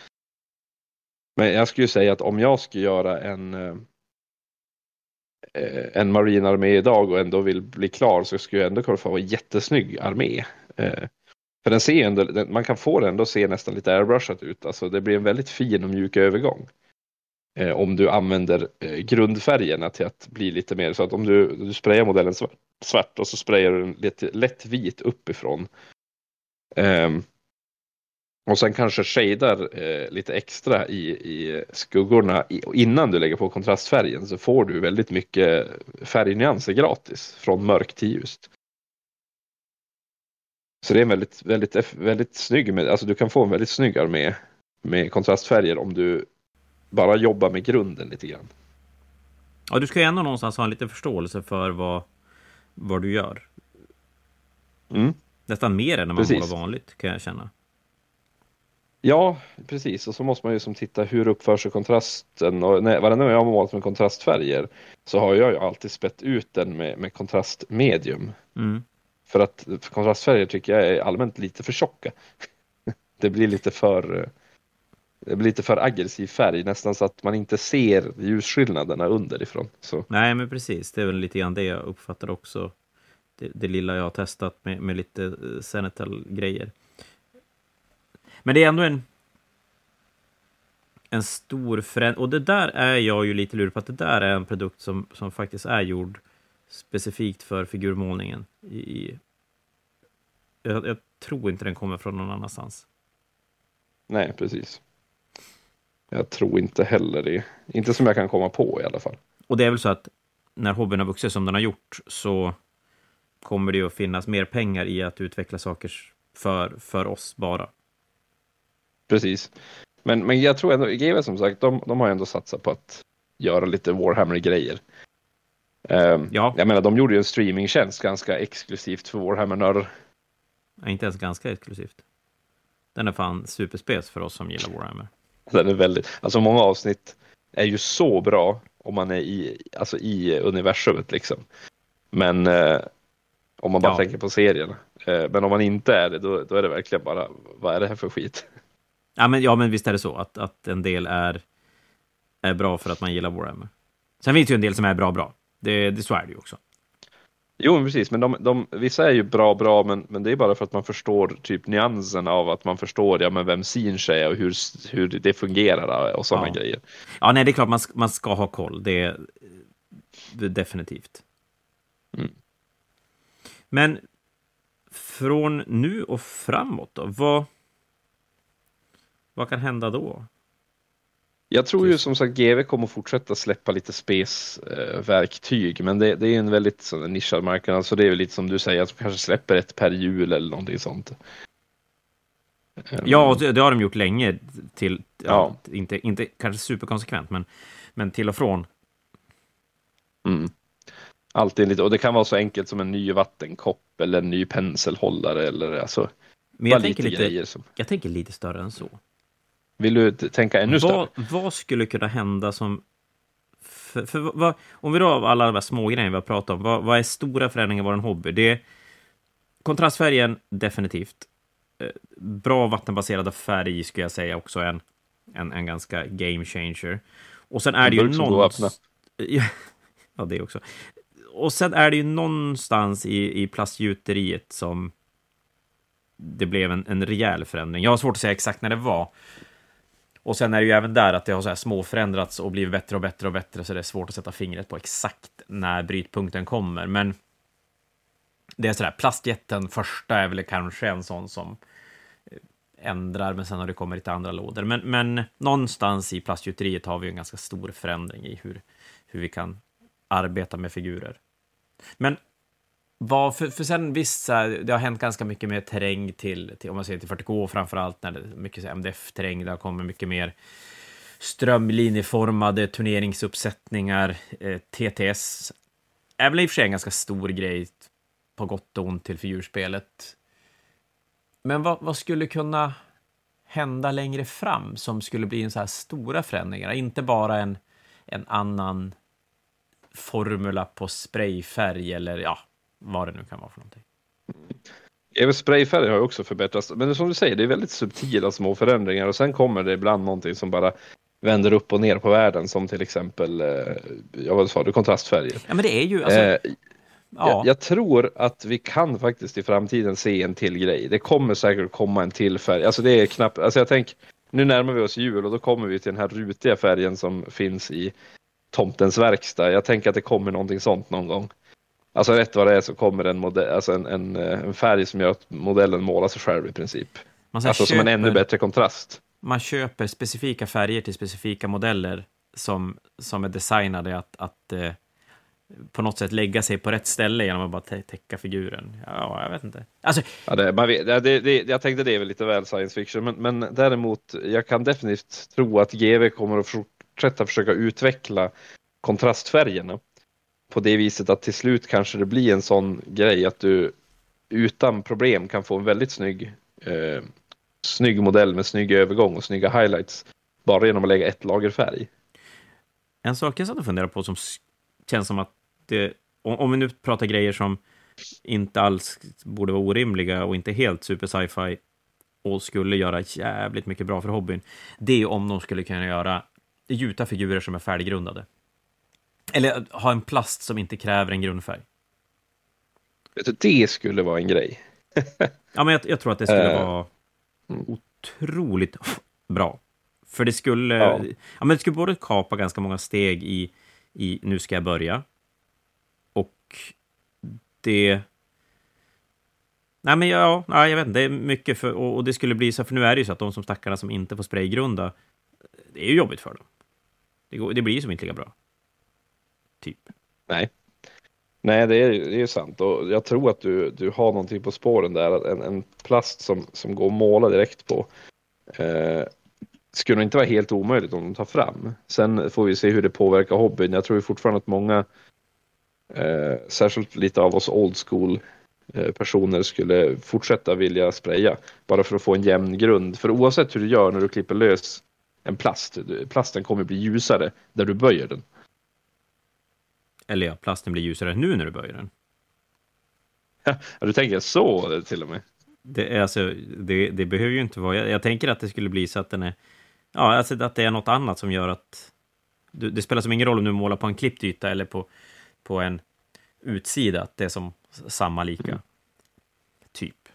Men jag skulle säga att om jag skulle göra en eh, eh, en marinarmé idag och ändå vill bli klar så skulle jag ändå kunna få en jättesnygg armé. Eh, för den ser ju ändå, man kan få den ändå se nästan lite airbrushat ut. Alltså det blir en väldigt fin och mjuk övergång. Om du använder grundfärgerna till att bli lite mer så att om du, du sprayar modellen svart, svart och så sprayar du den lite lätt vit uppifrån. Ehm, och sen kanske shadar eh, lite extra i, i skuggorna i, innan du lägger på kontrastfärgen så får du väldigt mycket färgnyanser gratis från mörkt till ljust. Så det är en väldigt, väldigt, väldigt snygg, med, alltså du kan få en väldigt snygg armé med kontrastfärger om du bara jobbar med grunden lite grann. Ja, du ska ju ändå någonstans ha en liten förståelse för vad, vad du gör. Mm. Nästan mer än när man Precis. målar vanligt, kan jag känna. Ja, precis. Och så måste man ju som titta hur uppför sig kontrasten. Och när, varenda gång jag har målat med kontrastfärger så har jag ju alltid spett ut den med, med kontrastmedium. Mm. För att kontrastfärger tycker jag är allmänt lite för tjocka. (laughs) Det blir lite för eh, det blir lite för aggressiv färg, nästan så att man inte ser ljusskillnaderna underifrån. Så, Nej, men precis. Det är väl lite grann det jag uppfattar också. Det, det lilla jag har testat med, med lite eh, Senetal-grejer. Men det är ändå en, en stor förändring. Och det där är jag ju lite lurig på att det där är en produkt som, som faktiskt är gjord specifikt för figurmålningen. I, jag, jag tror inte den kommer från någon annanstans. nej, precis. Jag tror inte heller det. Inte som jag kan komma på i alla fall. Och det är väl så att när hobbyn har vuxit som den har gjort så kommer det ju att finnas mer pengar i att utveckla saker för, för oss bara. Precis. Men, men jag tror ändå, GW som sagt, de, de har ändå satsat på att göra lite Warhammer-grejer. Um, Ja. Jag menar, de gjorde ju en streamingtjänst ganska exklusivt för Warhammer-nördar. Ja, inte ens ganska exklusivt. Den är fan superspes för oss som gillar Warhammer. Den är väldigt, alltså många avsnitt är ju så bra om man är i, alltså i universumet liksom. Men eh, om man bara Ja. tänker på serien. Eh, men om man inte är det, då, då är det verkligen bara, vad är det här för skit? Ja, men, ja, men visst är det så att, att en del är, är bra för att man gillar Warhammer. Sen finns det ju en del som är bra, bra. Det, det, så är det ju också. Jo, men precis, men de, de, vissa är ju bra, bra, men, men det är bara för att man förstår typ nyansen av att man förstår ja, men vem Sinch är och hur, hur det fungerar och sådana Ja. grejer. Ja, nej, det är klart man, man ska ha koll. Det, det är definitivt. Mm. Men från nu och framåt då? Vad, vad kan hända då? Jag tror ju som sagt GV kommer fortsätta släppa lite spes-verktyg, men det, det är en väldigt sån, nischad marknad, så det är väl lite som du säger, att de kanske släpper ett per jul eller någonting sånt. Ehm, Ja, och det, har de gjort länge. Till, ja, Ja. Inte, inte kanske superkonsekvent, men, men till och från. Mm. Alltid lite, och det kan vara så enkelt som en ny vattenkopp eller en ny penselhållare eller alltså, Men jag tänker, lite. Som, jag tänker lite större än så. Vill du tänka ännu större? Vad, vad skulle kunna hända som... För, för, vad, om vi då av alla de här små grejerna vi har pratat om, vad, vad är stora förändringar i vår hobby? Det är kontrastfärgen, definitivt. Eh, Bra vattenbaserad färg skulle jag säga också en, en, en ganska game changer. Och sen är det ju någon... (laughs) Ja, det också. Och sen är det ju någonstans i, i plastgjuteriet som det blev en, en rejäl förändring. Jag har svårt att säga exakt när det var. Och sen är det ju även där att det har så här små förändrats och blivit bättre och bättre och bättre, så det är svårt att sätta fingret på exakt när brytpunkten kommer. Men det är sådär, plastjätten första är väl kanske en sån som eh, ändrar, men sen har det kommit lite andra lådor. Men, men någonstans i plastgjuteriet har vi en ganska stor förändring i hur, hur vi kan arbeta med figurer. Men vad, för, för sen visst, så här, det har hänt ganska mycket mer terräng till, till om man ser till 40K framför allt, när det är mycket MDF-terräng, det har kommit mycket mer strömlinjeformade turneringsuppsättningar, eh, TTS. Är väl i och för sig en ganska stor grej, på gott och ont, till figurspelet. Men vad, vad skulle kunna hända längre fram som skulle bli en så här stora förändringar? Inte bara en, en annan formula på sprayfärg eller ja, vad det nu kan vara för någonting. Även sprayfärger har ju också förbättrats. Men som du säger, det är väldigt subtila små förändringar och sen kommer det ibland någonting som bara vänder upp och ner på världen som till exempel, eh, ja vad sa du, kontrastfärger. Ja, men det är ju alltså, Eh, ja, jag, jag tror att vi kan faktiskt i framtiden se en till grej. Det kommer säkert komma en till färg. Alltså det är knappt, alltså jag tänker, nu närmar vi oss jul och då kommer vi till den här rutiga färgen som finns i tomtens verkstad. Jag tänker att det kommer någonting sånt någon gång. Alltså rätt vad det är så kommer en, modell, alltså en, en, eh, en färg som gör att modellen målar sig själv i princip. man, Alltså som en ännu köper, bättre kontrast. man köper specifika färger till specifika modeller som, som är designade att, att eh, på något sätt lägga sig på rätt ställe genom att bara tä- täcka figuren. Ja, jag vet inte. Alltså, Ja, det, man vet, det, det, jag tänkte det är väl lite väl science fiction, men, men däremot jag kan definitivt tro att GV kommer att fortsätta försöka utveckla kontrastfärgerna på det viset att till slut kanske det blir en sån grej att du utan problem kan få en väldigt snygg, eh, snygg modell med snygg övergång och snygga highlights bara genom att lägga ett lager färg. En sak jag satt och funderade på som känns som att det, om, om vi nu pratar grejer som inte alls borde vara orimliga och inte helt super sci-fi och skulle göra jävligt mycket bra för hobbyn, det är om de skulle kunna göra gjuta figurer som är färdiggrundade. Eller ha en plast som inte kräver en grundfärg. Vet du, Det skulle vara en grej. (laughs) Ja, men jag, jag tror att det skulle Eh, vara otroligt bra. För det skulle, Ja. ja. men det skulle både kapa ganska många steg i, i nu ska jag börja. Och det... Nej, men ja, nej, jag vet inte, det är mycket för, och, och det skulle bli så, för nu är det ju så att de som stackarna som inte får spraygrunda, det är ju jobbigt för dem. Det, går, det blir ju som inte lika bra. Typ. Nej. Nej, det är, det är sant och jag tror att du, du har någonting på spåren där. En, en plast som, som går att måla direkt på eh, skulle inte vara helt omöjligt om de tar fram. Sen får vi se hur det påverkar hobbyn. Jag tror fortfarande att många, eh, särskilt lite av oss old school eh, personer skulle fortsätta vilja spraya bara för att få en jämn grund. För oavsett hur du gör när du klipper lös en plast, plasten kommer bli ljusare där du böjer den. Eller ja, plasten blir ljusare nu när du böjer den. Ja, du tänker så till och med? Det, alltså, det, det behöver ju inte vara... Jag, jag, tänker att det skulle bli så att den är... Ja, alltså att det är något annat som gör att... Du, det spelar som ingen roll om du målar på en klippt yta eller på, på en utsida, att det är som samma lika. Mm. Typ.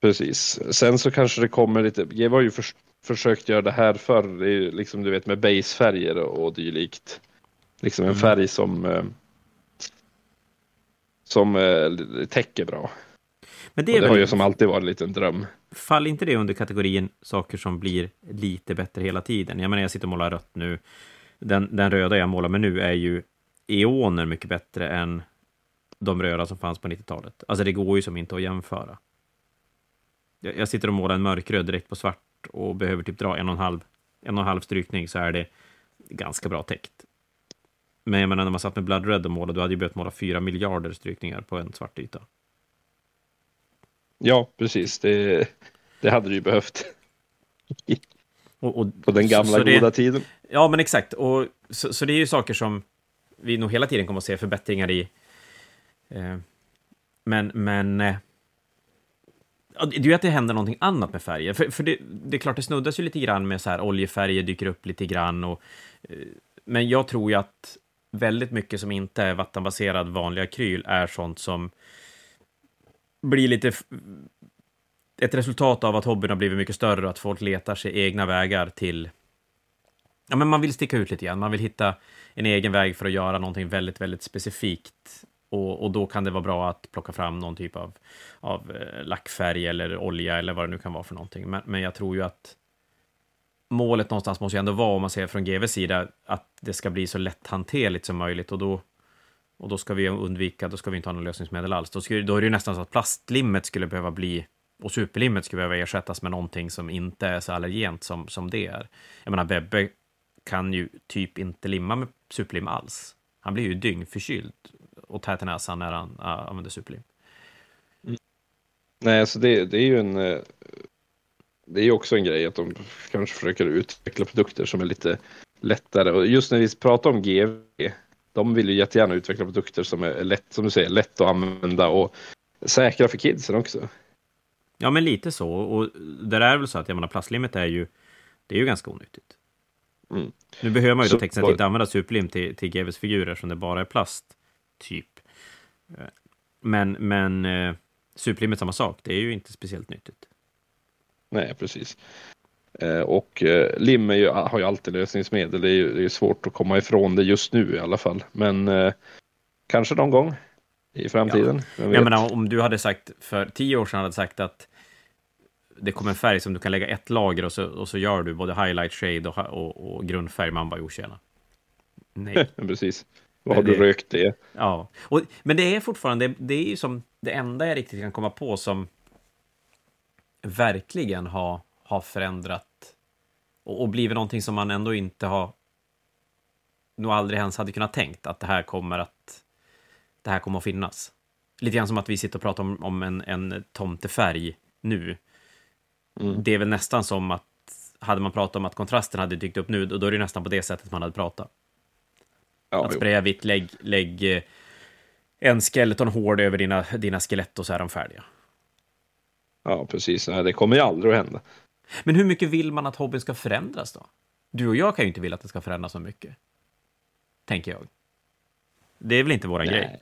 Precis. Sen så kanske det kommer lite... Jag var ju för, försökt göra det här förr, liksom du vet med basefärger och, och dylikt. Liksom en mm. färg som, eh, som eh, täcker bra. Men det, det väl... har ju som alltid varit en liten dröm. Faller inte det under kategorin saker som blir lite bättre hela tiden? Jag menar, jag sitter och målar rött nu. Den, den röda jag målar med nu är ju eoner mycket bättre än de röda som fanns på 90-talet. Alltså det går ju som inte att jämföra. Jag, jag sitter och målar en mörkröd direkt på svart och behöver typ dra en och en halv, en och en halv strykning så är det ganska bra täckt. Men jag menar, när man satt med Blood Red och målade, du hade ju behövt måla fyra miljarder strykningar på en svart yta. Ja, precis. Det, det hade du ju behövt. (laughs) Och, och, på den gamla så, så goda det, tiden. Ja, men exakt. Och, så, så, det är ju saker som vi nog hela tiden kommer att se förbättringar i. Eh, men, men... Eh, det är ju att det händer någonting annat med färger. För, för det, det, är klart, det snuddas ju lite grann med så här oljefärger dyker upp lite grann. Och, eh, men jag tror ju att väldigt mycket som inte är vattenbaserad vanlig akryl är sånt som blir lite ett resultat av att hobbyn har blivit mycket större och att folk letar sig egna vägar till... Ja, men man vill sticka ut lite grann. Man vill hitta en egen väg för att göra någonting väldigt, väldigt specifikt. Och, och då kan det vara bra att plocka fram någon typ av, av eh, lackfärg eller olja eller vad det nu kan vara för någonting. Men, men jag tror ju att målet någonstans måste ju ändå vara, om man ser från GVs sida, att det ska bli så lätthanterligt som möjligt. Och då, och då ska vi undvika, då ska vi inte ha något lösningsmedel alls. Då, skulle, då är det ju nästan så att plastlimmet skulle behöva bli, och superlimmet skulle behöva ersättas med någonting som inte är så allergent som, som det är. Jag menar, Bebbe kan ju typ inte limma med superlim alls. Han blir ju dyngförkyld och tät i näsan när han äh, använder superlim. Mm. Nej, alltså det, det är ju en... Eh, Eh, det är ju också en grej att de kanske försöker utveckla produkter som är lite lättare. Och just när vi pratar om GV de vill ju jättegärna utveckla produkter som är lätt, som du säger, lätt att använda och säkra för kidsen också. Ja, men lite så. Och där är väl så att jag menar, plastlimmet är ju, det är ju ganska onyttigt. Mm. Nu behöver man ju då tekniskt inte använda superlim till, till GVs figurer som det bara är plast, typ. Men, men eh, superlimmet samma sak, det är ju inte speciellt nyttigt. Nej, precis. Eh, och eh, lim ju, har ju alltid lösningsmedel. Det är ju det är svårt att komma ifrån det just nu i alla fall. Men eh, kanske någon gång i framtiden. Ja. Jag menar, om du hade sagt för tio år sedan hade sagt att det kommer en färg som du kan lägga ett lager och så, och så gör du både highlight, shade och, och, och grundfärg. Man bara, tjena. Nej. (laughs) Precis. Vad har det, du rökt det? Ja, och, men det är fortfarande, det är ju som det enda jag riktigt kan komma på som verkligen har har förändrat och, och blivit någonting som man ändå inte har nog aldrig ens hade kunnat tänkt att det här kommer att det här kommer att finnas. Lite grann som att vi sitter och pratar om, om en, en tomtefärg nu. Mm. Det är väl nästan som att hade man pratat om att kontrasten hade dykt upp nu, då är det nästan på det sättet man hade pratat. Ja, att spraya vitt, lägg, lägg eh, en skeleton hård över dina, dina skelett och så är de färdiga. Ja, precis. Nej, det kommer ju aldrig att hända. Men hur mycket vill man att hobbyn ska förändras då? Du och jag kan ju inte vilja att det ska förändras så mycket. Tänker jag. Det är väl inte våran grej?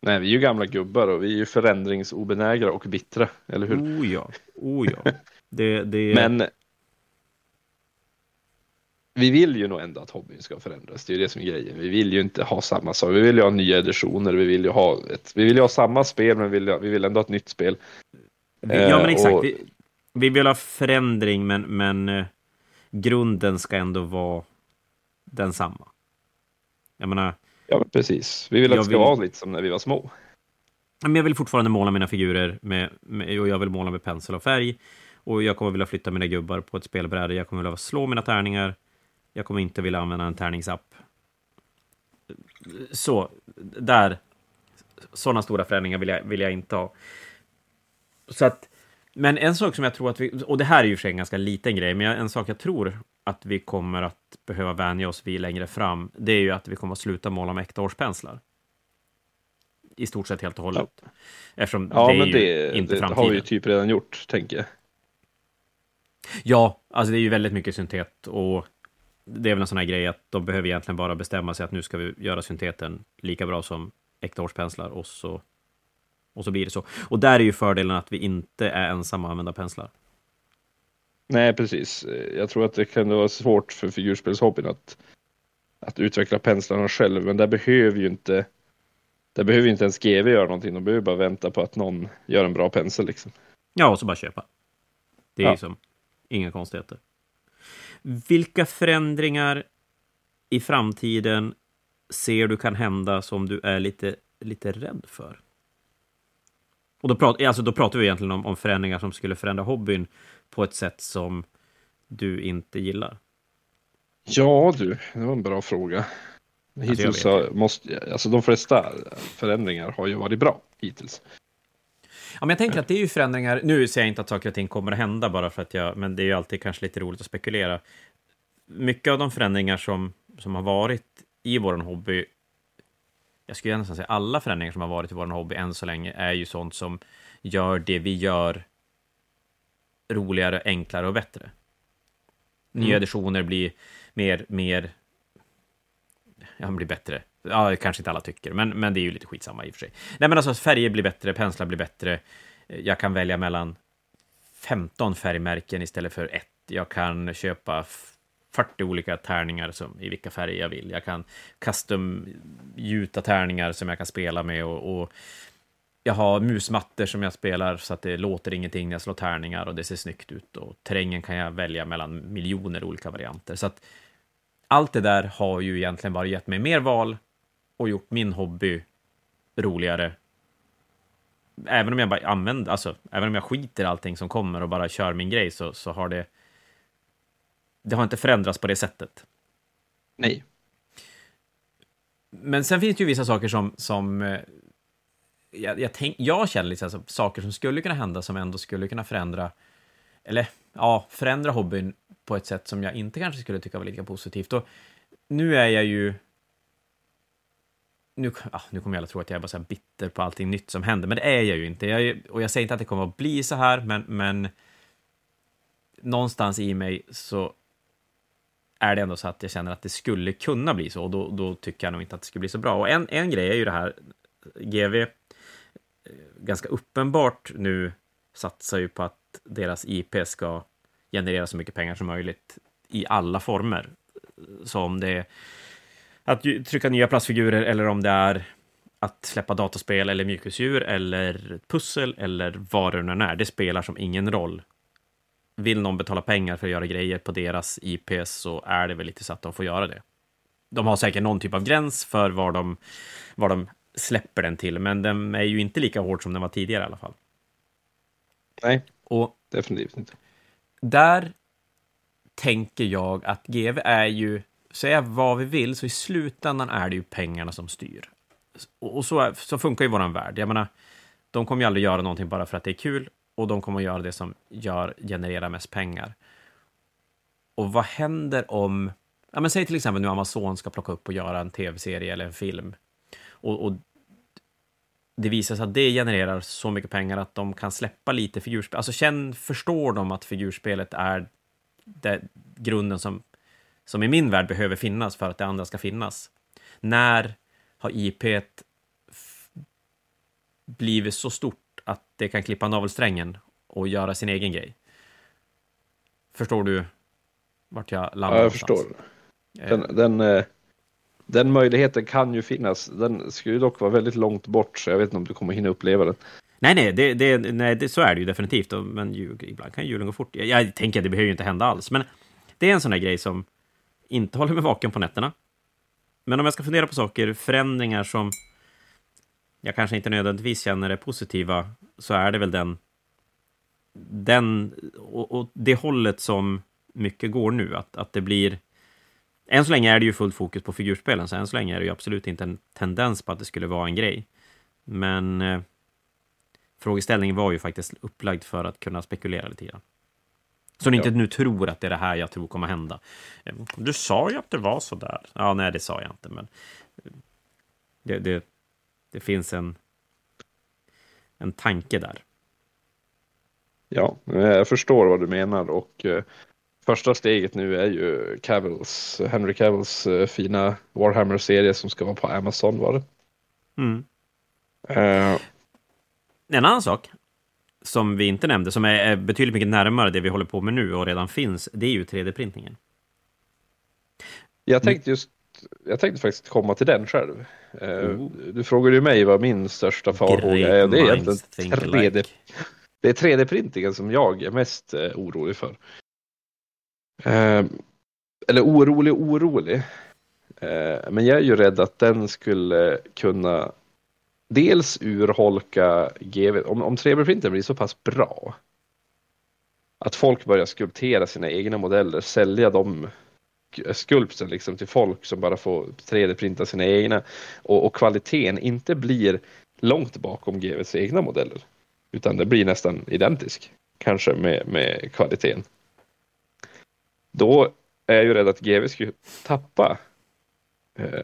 Nej, vi är ju gamla gubbar och vi är ju förändringsobenägra och bittra, eller hur? Oh ja, oh ja. (laughs) Det, det... Men vi vill ju nog ändå att hobbyn ska förändras. Det är ju det som är grejen. Vi vill ju inte ha samma sak. Vi vill ju ha nya editioner. Vi vill ju ha, ett, vi vill ju ha samma spel, men vi vill, vi vill ändå ha ett nytt spel. Ja, men exakt. Och... Vi, vi vill ha förändring, men, men eh, grunden ska ändå vara densamma. Jag menar, Ja, precis. Vi vill att det ska vill- vara lite som när vi var små. Men jag vill fortfarande måla mina figurer med, med, och jag vill måla med pensel och färg. Och jag kommer vilja flytta mina gubbar på ett spelbräde. Jag kommer vilja slå mina tärningar. Jag kommer inte vilja använda en tärningsapp. Så, där. Sådana stora förändringar vill jag, vill jag inte ha. Så att, men en sak som jag tror att vi, och det här är ju för sig en ganska liten grej, men en sak jag tror att vi kommer att behöva vänja oss vid längre fram, det är ju att vi kommer att sluta måla med äkta årspenslar. I stort sett helt och hållet. Eftersom Ja, det är men ju det, inte det har framtiden. vi ju typ redan gjort, tänker jag. Ja, alltså det är ju väldigt mycket syntet och det är väl en sån här grej att de behöver egentligen bara bestämma sig att nu ska vi göra synteten lika bra som äkta årspenslar och så, och så blir det så. Och där är ju fördelen att vi inte är ensamma att använda penslar. Nej, precis. Jag tror att det kan vara svårt för figurspelshobbyn att, att utveckla penslarna själv, men där behöver ju inte där behöver inte ens GV göra någonting, de behöver bara vänta på att någon gör en bra pensel. Liksom. Ja, och så bara köpa. Det är Ja. ju som inga konstigheter. Vilka förändringar i framtiden ser du kan hända som du är lite, lite rädd för? Och då, prat, alltså då pratar vi egentligen om, om förändringar som skulle förändra hobbyn på ett sätt som du inte gillar. Ja du, det var en bra fråga. Hittills jag så måste, alltså de flesta förändringar har ju varit bra hittills. Ja, men jag tänker att det är ju förändringar. Nu säger jag inte att saker och ting kommer att hända bara för att jag, men det är ju alltid kanske lite roligt att spekulera. Mycket av de förändringar som, som har varit i vår hobby, jag skulle nästan säga alla förändringar som har varit i vår hobby än så länge, är ju sånt som gör det vi gör roligare, enklare och bättre. Nya Mm. editioner blir mer, mer, ja, blir bättre. Ja, kanske inte alla tycker, men, men det är ju lite skitsamma i och för sig. Nej, men alltså färger blir bättre, penslar blir bättre. Jag kan välja mellan 15 färgmärken istället för ett. Jag kan köpa 40 olika tärningar som, i vilka färger jag vill. Jag kan custom gjuta tärningar som jag kan spela med och, och jag har musmattor som jag spelar så att det låter ingenting när jag slår tärningar och det ser snyggt ut. Och terrängen kan jag välja mellan miljoner olika varianter. Så att allt det där har ju egentligen bara gett mig mer val och gjort min hobby roligare. Även om jag bara använder, alltså, även om jag skiter i allting som kommer och bara kör min grej så, så har det... Det har inte förändrats på det sättet. Nej. Men sen finns det ju vissa saker som, som eh, jag, jag, tänk, jag känner lite så här, så- saker som skulle kunna hända som ändå skulle kunna förändra, eller ja, förändra hobbyn på ett sätt som jag inte kanske skulle tycka var lika positivt. Och nu är jag ju... Nu, ah, nu kommer alla tro att jag är bara så bitter på allting nytt som händer, men det är jag ju inte. Jag, är- och jag säger inte att det kommer att bli så här, men, men någonstans i mig så är det ändå så att jag känner att det skulle kunna bli så, och då, då tycker jag nog inte att det skulle bli så bra. Och en, en grej är ju det här, GV eh, ganska uppenbart nu satsar ju på att deras IP ska generera så mycket pengar som möjligt i alla former. Så om det är att trycka nya plastfigurer eller om det är att släppa dataspel eller mjukisdjur eller pussel eller vad det nu är. Det spelar som ingen roll. Vill någon betala pengar för att göra grejer på deras IP så är det väl lite så att de får göra det. De har säkert någon typ av gräns för var de, var de släpper den till, men den är ju inte lika hård som den var tidigare i alla fall. Nej, Och definitivt inte. där tänker jag att GV är ju, säga vad vi vill, så i slutändan är det ju pengarna som styr. Och så, så funkar ju våran värld. Jag menar, de kommer ju aldrig göra någonting bara för att det är kul och de kommer att göra det som gör, genererar mest pengar. Och vad händer om, ja men säg till exempel nu Amazon ska plocka upp och göra en tv-serie eller en film. Och, och det visar sig att det genererar så mycket pengar att de kan släppa lite figurspel. Alltså känn, förstår de att figurspelet är det, grunden som, som i min värld behöver finnas för att det andra ska finnas. När har IP blivit så stort det kan klippa navelsträngen och göra sin egen grej? Förstår du vart jag landar Ja, jag förstår. Eh, Den, den, eh, den möjligheten kan ju finnas. Den skulle ju dock vara väldigt långt bort, så jag vet inte om du kommer hinna uppleva den. Nej, nej, det, det, nej det, så är det ju definitivt. Men ju, ibland kan julen gå fort. Jag, jag tänker att det behöver ju inte hända alls. Men det är en sån här grej som inte håller mig vaken på nätterna. Men om jag ska fundera på saker, förändringar som jag kanske inte nödvändigtvis känner är positiva, så är det väl den, den och, och det hållet som mycket går nu, att, att det blir än så länge är det ju fullt fokus på figurspelen, så än så länge är det ju absolut inte en tendens på att det skulle vara en grej. Men eh, frågeställningen var ju faktiskt upplagd för att kunna spekulera lite grann. Så ni ja. inte nu tror att det är det här jag tror kommer hända. Eh, du sa ju att det var så där. Ja, nej, det sa jag inte, men eh, det, det, det finns en, en tanke där. Ja, jag förstår vad du menar och eh, första steget nu är ju Cavills, Henry Cavills eh, fina Warhammer-serie som ska vara på Amazon var det. Mm. Uh, en annan sak som vi inte nämnde, som är betydligt mycket närmare det vi håller på med nu och redan finns, det är ju 3D-printingen. Jag tänkte just jag tänkte faktiskt komma till den själv. Oh. Du frågade ju mig vad min största farhåga är. Det är egentligen 3D. Det är 3D-printingen som jag är mest eh, orolig för. Eh, eller orolig, orolig. Eh, men jag är ju rädd att den skulle kunna dels urholka GV. Om, om 3D-printen blir så pass bra att folk börjar skulptera sina egna modeller, sälja dem skulpten liksom till folk som bara får 3D-printa sina egna och, och kvaliteten inte blir långt bakom GVs egna modeller utan det blir nästan identisk kanske med, med kvaliteten. Då är jag ju rädd att GV skulle tappa eh,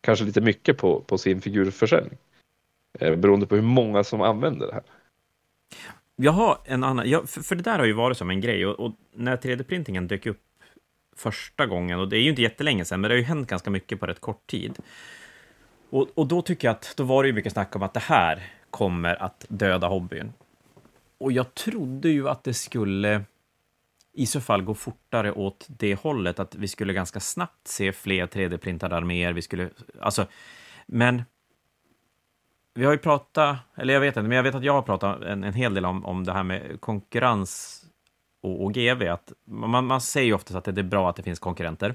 kanske lite mycket på, på sin figurförsäljning. Eh, beroende på hur många som använder det här. Jag har en annan, jag, för, för, det där har ju varit som en grej och, och när 3D-printingen dök upp första gången, och det är ju inte jättelänge sedan, men det har ju hänt ganska mycket på rätt kort tid. Och, och då tycker jag att då var det ju mycket snack om att det här kommer att döda hobbyn. Och jag trodde ju att det skulle i så fall gå fortare åt det hållet, att vi skulle ganska snabbt se fler 3D-printade arméer. Vi skulle, alltså, men vi har ju pratat, eller jag vet inte, men jag vet att jag har pratat en, en hel del om, om det här med konkurrens och, och GV. Att man, man säger ju oftast att det är bra att det finns konkurrenter.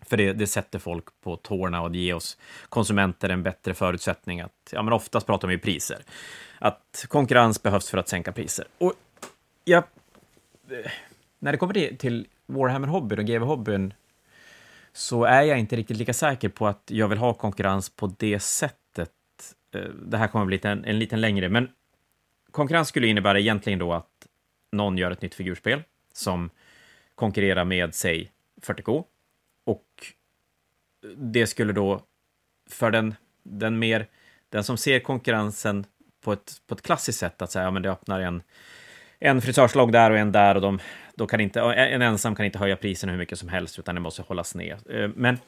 För det, det sätter folk på tårna och det ger oss konsumenter en bättre förutsättning att, ja men oftast pratar vi ju priser. Att konkurrens behövs för att sänka priser. Och jag, när det kommer till Warhammer-hobbyn och GV-hobbyn så är jag inte riktigt lika säker på att jag vill ha konkurrens på det sättet. Eh, det här kommer bli en, en liten längre, men konkurrens skulle innebära egentligen då att någon gör ett nytt figurspel som konkurrerar med, säg, 40K. Och det skulle då, för den, den mer, den som ser konkurrensen på ett, på ett klassiskt sätt, att säga, ja men det öppnar en, en frisörslogg där och en där och de, då kan inte, en ensam kan inte höja priserna hur mycket som helst, utan det måste hållas ner. Eh, men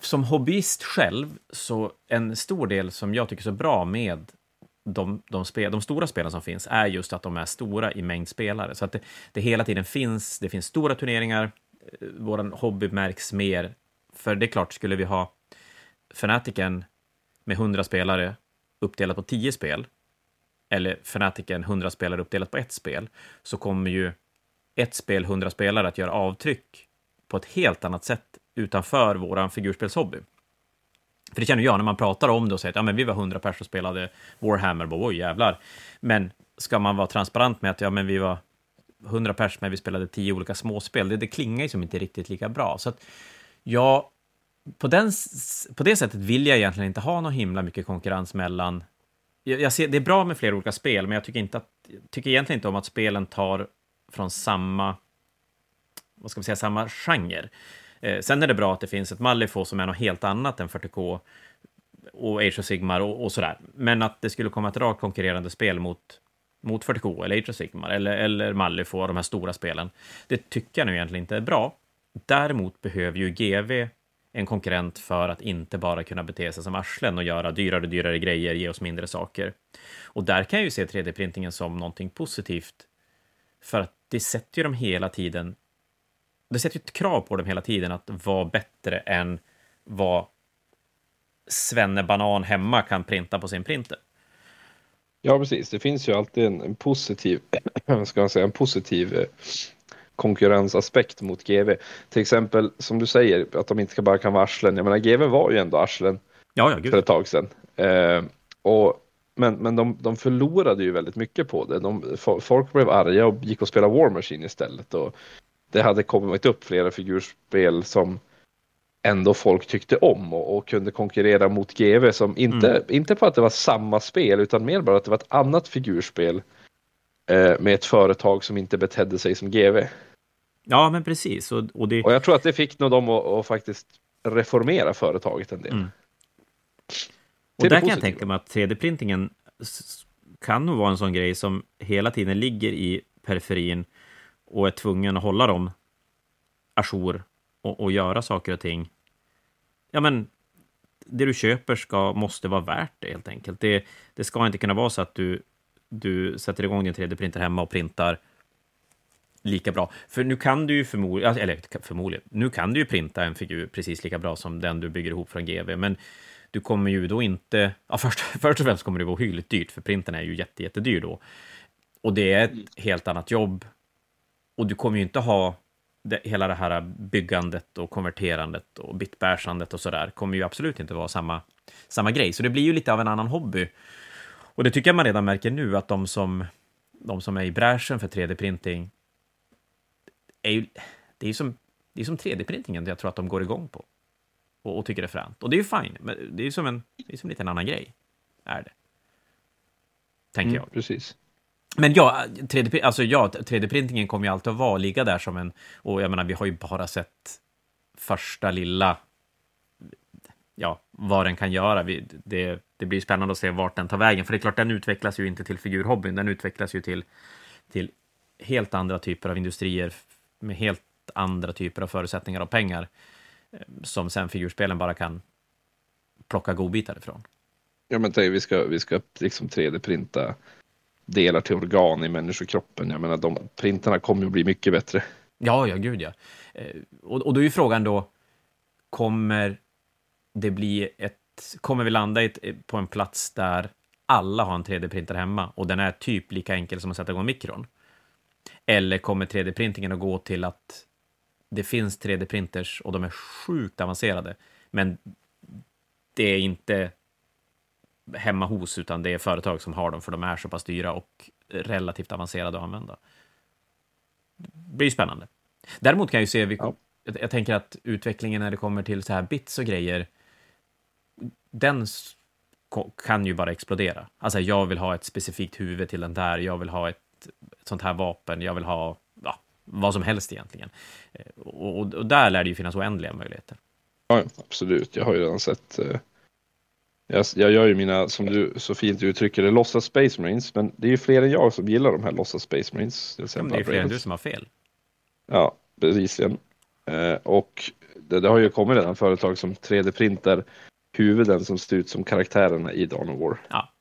som hobbyist själv, så en stor del som jag tycker är så bra med de, de, spel, de stora spelen som finns är just att de är stora i mängd spelare. Så att det, det hela tiden finns, det finns stora turneringar, eh, vår hobby märks mer. För det är klart, skulle vi ha Fanatiken med 100 spelare uppdelat på 10 spel, eller Fanatiken 100 spelare uppdelat på ett spel, så kommer ju ett spel 100 spelare att göra avtryck på ett helt annat sätt utanför vår figurspelshobby. För det känner jag när man pratar om det och säger att ja, men vi var 100 personer och spelade Warhammer, bara, oj jävlar. Men ska man vara transparent med att ja, men vi var 100 personer, men vi spelade 10 olika småspel, det, det klingar ju som inte riktigt lika bra. Så att jag, på, den, på det sättet vill jag egentligen inte ha någon himla mycket konkurrens mellan... Jag, jag ser, det är bra med flera olika spel, men jag tycker, inte att, tycker egentligen inte om att spelen tar från samma, vad ska vi säga, samma genre. Eh, sen är det bra att det finns ett Malifaux som är något helt annat än 40K och Age of Sigmar och, och sådär. Men att det skulle komma ett rakt konkurrerande spel mot, mot 40K eller Age of Sigmar eller, eller Malifaux, de här stora spelen, det tycker jag nu egentligen inte är bra. Däremot behöver ju GV en konkurrent för att inte bara kunna bete sig som arslen och göra dyrare och dyrare grejer, ge oss mindre saker. Och där kan jag ju se 3D-printingen som någonting positivt, för att det sätter ju dem hela tiden det sätter ju ett krav på dem hela tiden att vara bättre än vad Svenne Banan hemma kan printa på sin printer. Ja, precis. Det finns ju alltid en, en positiv, (clears throat) ska man säga, en positiv eh, konkurrensaspekt mot GV. Till exempel som du säger att de inte bara kan vara arslen. Jag menar GV var ju ändå arslen ja, ja, för ett tag sedan. Eh, och, men men de, de förlorade ju väldigt mycket på det. De, folk blev arga och gick och spelade War Machine istället. Och det hade kommit upp flera figurspel som ändå folk tyckte om och, och kunde konkurrera mot GV som inte, mm. inte för att det var samma spel utan mer bara att det var ett annat figurspel eh, med ett företag som inte betedde sig som GV. Ja, men precis. Och, och, det... och jag tror att det fick nog dem att, att faktiskt reformera företaget en del. Mm. Och där kan jag tänka mig att 3D-printingen kan nog vara en sån grej som hela tiden ligger i periferin och är tvungen att hålla dem ajour och, och göra saker och ting. Ja, men det du köper ska, måste vara värt det helt enkelt. Det, det ska inte kunna vara så att du, du sätter igång din 3D-printer hemma och printar lika bra. För nu kan du ju förmodligen, eller förmodligen, nu kan du ju printa en figur precis lika bra som den du bygger ihop från GV, men du kommer ju då inte... Ja, först, (laughs) först och främst kommer det vara ohyggligt dyrt, för printen är ju jätte, jättedyr då. Och det är ett helt annat jobb. Och du kommer ju inte ha det, hela det här byggandet och konverterandet och bitbärsandet och sådär kommer ju absolut inte vara samma, samma grej. Så det blir ju lite av en annan hobby. Och det tycker jag man redan märker nu att de som, de som är i bräschen för 3D-printing är ju, det är ju som, det är som 3D-printingen jag tror att de går igång på och, och tycker det är fränt. Och det är ju fine, men det är ju som en, det är som lite en annan grej, är det. Tänker mm, jag. Precis. Men ja, 3D, alltså ja, 3D-printingen kommer ju alltid att vara, ligga där som en... Och jag menar, vi har ju bara sett första lilla... Ja, vad den kan göra. Vi, det, det blir spännande att se vart den tar vägen. För det är klart, den utvecklas ju inte till figurhobbyn. Den utvecklas ju till, till helt andra typer av industrier med helt andra typer av förutsättningar och pengar eh, som sen figurspelen bara kan plocka godbitar ifrån. Ja, men vi ska, vi ska liksom 3D-printa delar till organ i människokroppen. Jag menar, de printarna kommer att bli mycket bättre. Ja, ja, gud ja. Eh, och, och då är ju frågan då, kommer det bli ett, kommer vi landa ett, eh, på en plats där alla har en 3D-printer hemma och den är typ lika enkel som att sätta igång mikron? Eller kommer 3D-printingen att gå till att det finns 3D-printers och de är sjukt avancerade, men det är inte hemma hos, utan det är företag som har dem, för de är så pass dyra och relativt avancerade att använda. Det blir spännande. Däremot kan jag ju se, vi, ja. jag, jag, tänker att utvecklingen när det kommer till så här bits och grejer, den kan ju bara explodera. Alltså, jag vill ha ett specifikt huvud till den där, jag vill ha ett, ett sånt här vapen, jag vill ha ja, vad som helst egentligen. Eh, och, och, och, där lär det ju finnas oändliga möjligheter. Ja, absolut. Jag har ju redan sett eh jag, jag gör ju mina, som du så fint uttrycker det, låtsas Space Marines, men det är ju fler än jag som gillar de här låtsas Space Marines. Det, det är fler än du som har fel. Ja, bevisligen. Eh, och det, det, har ju kommit redan företag som 3D-printar huvuden som ser ut som karaktärerna i Dawn of War. Ja.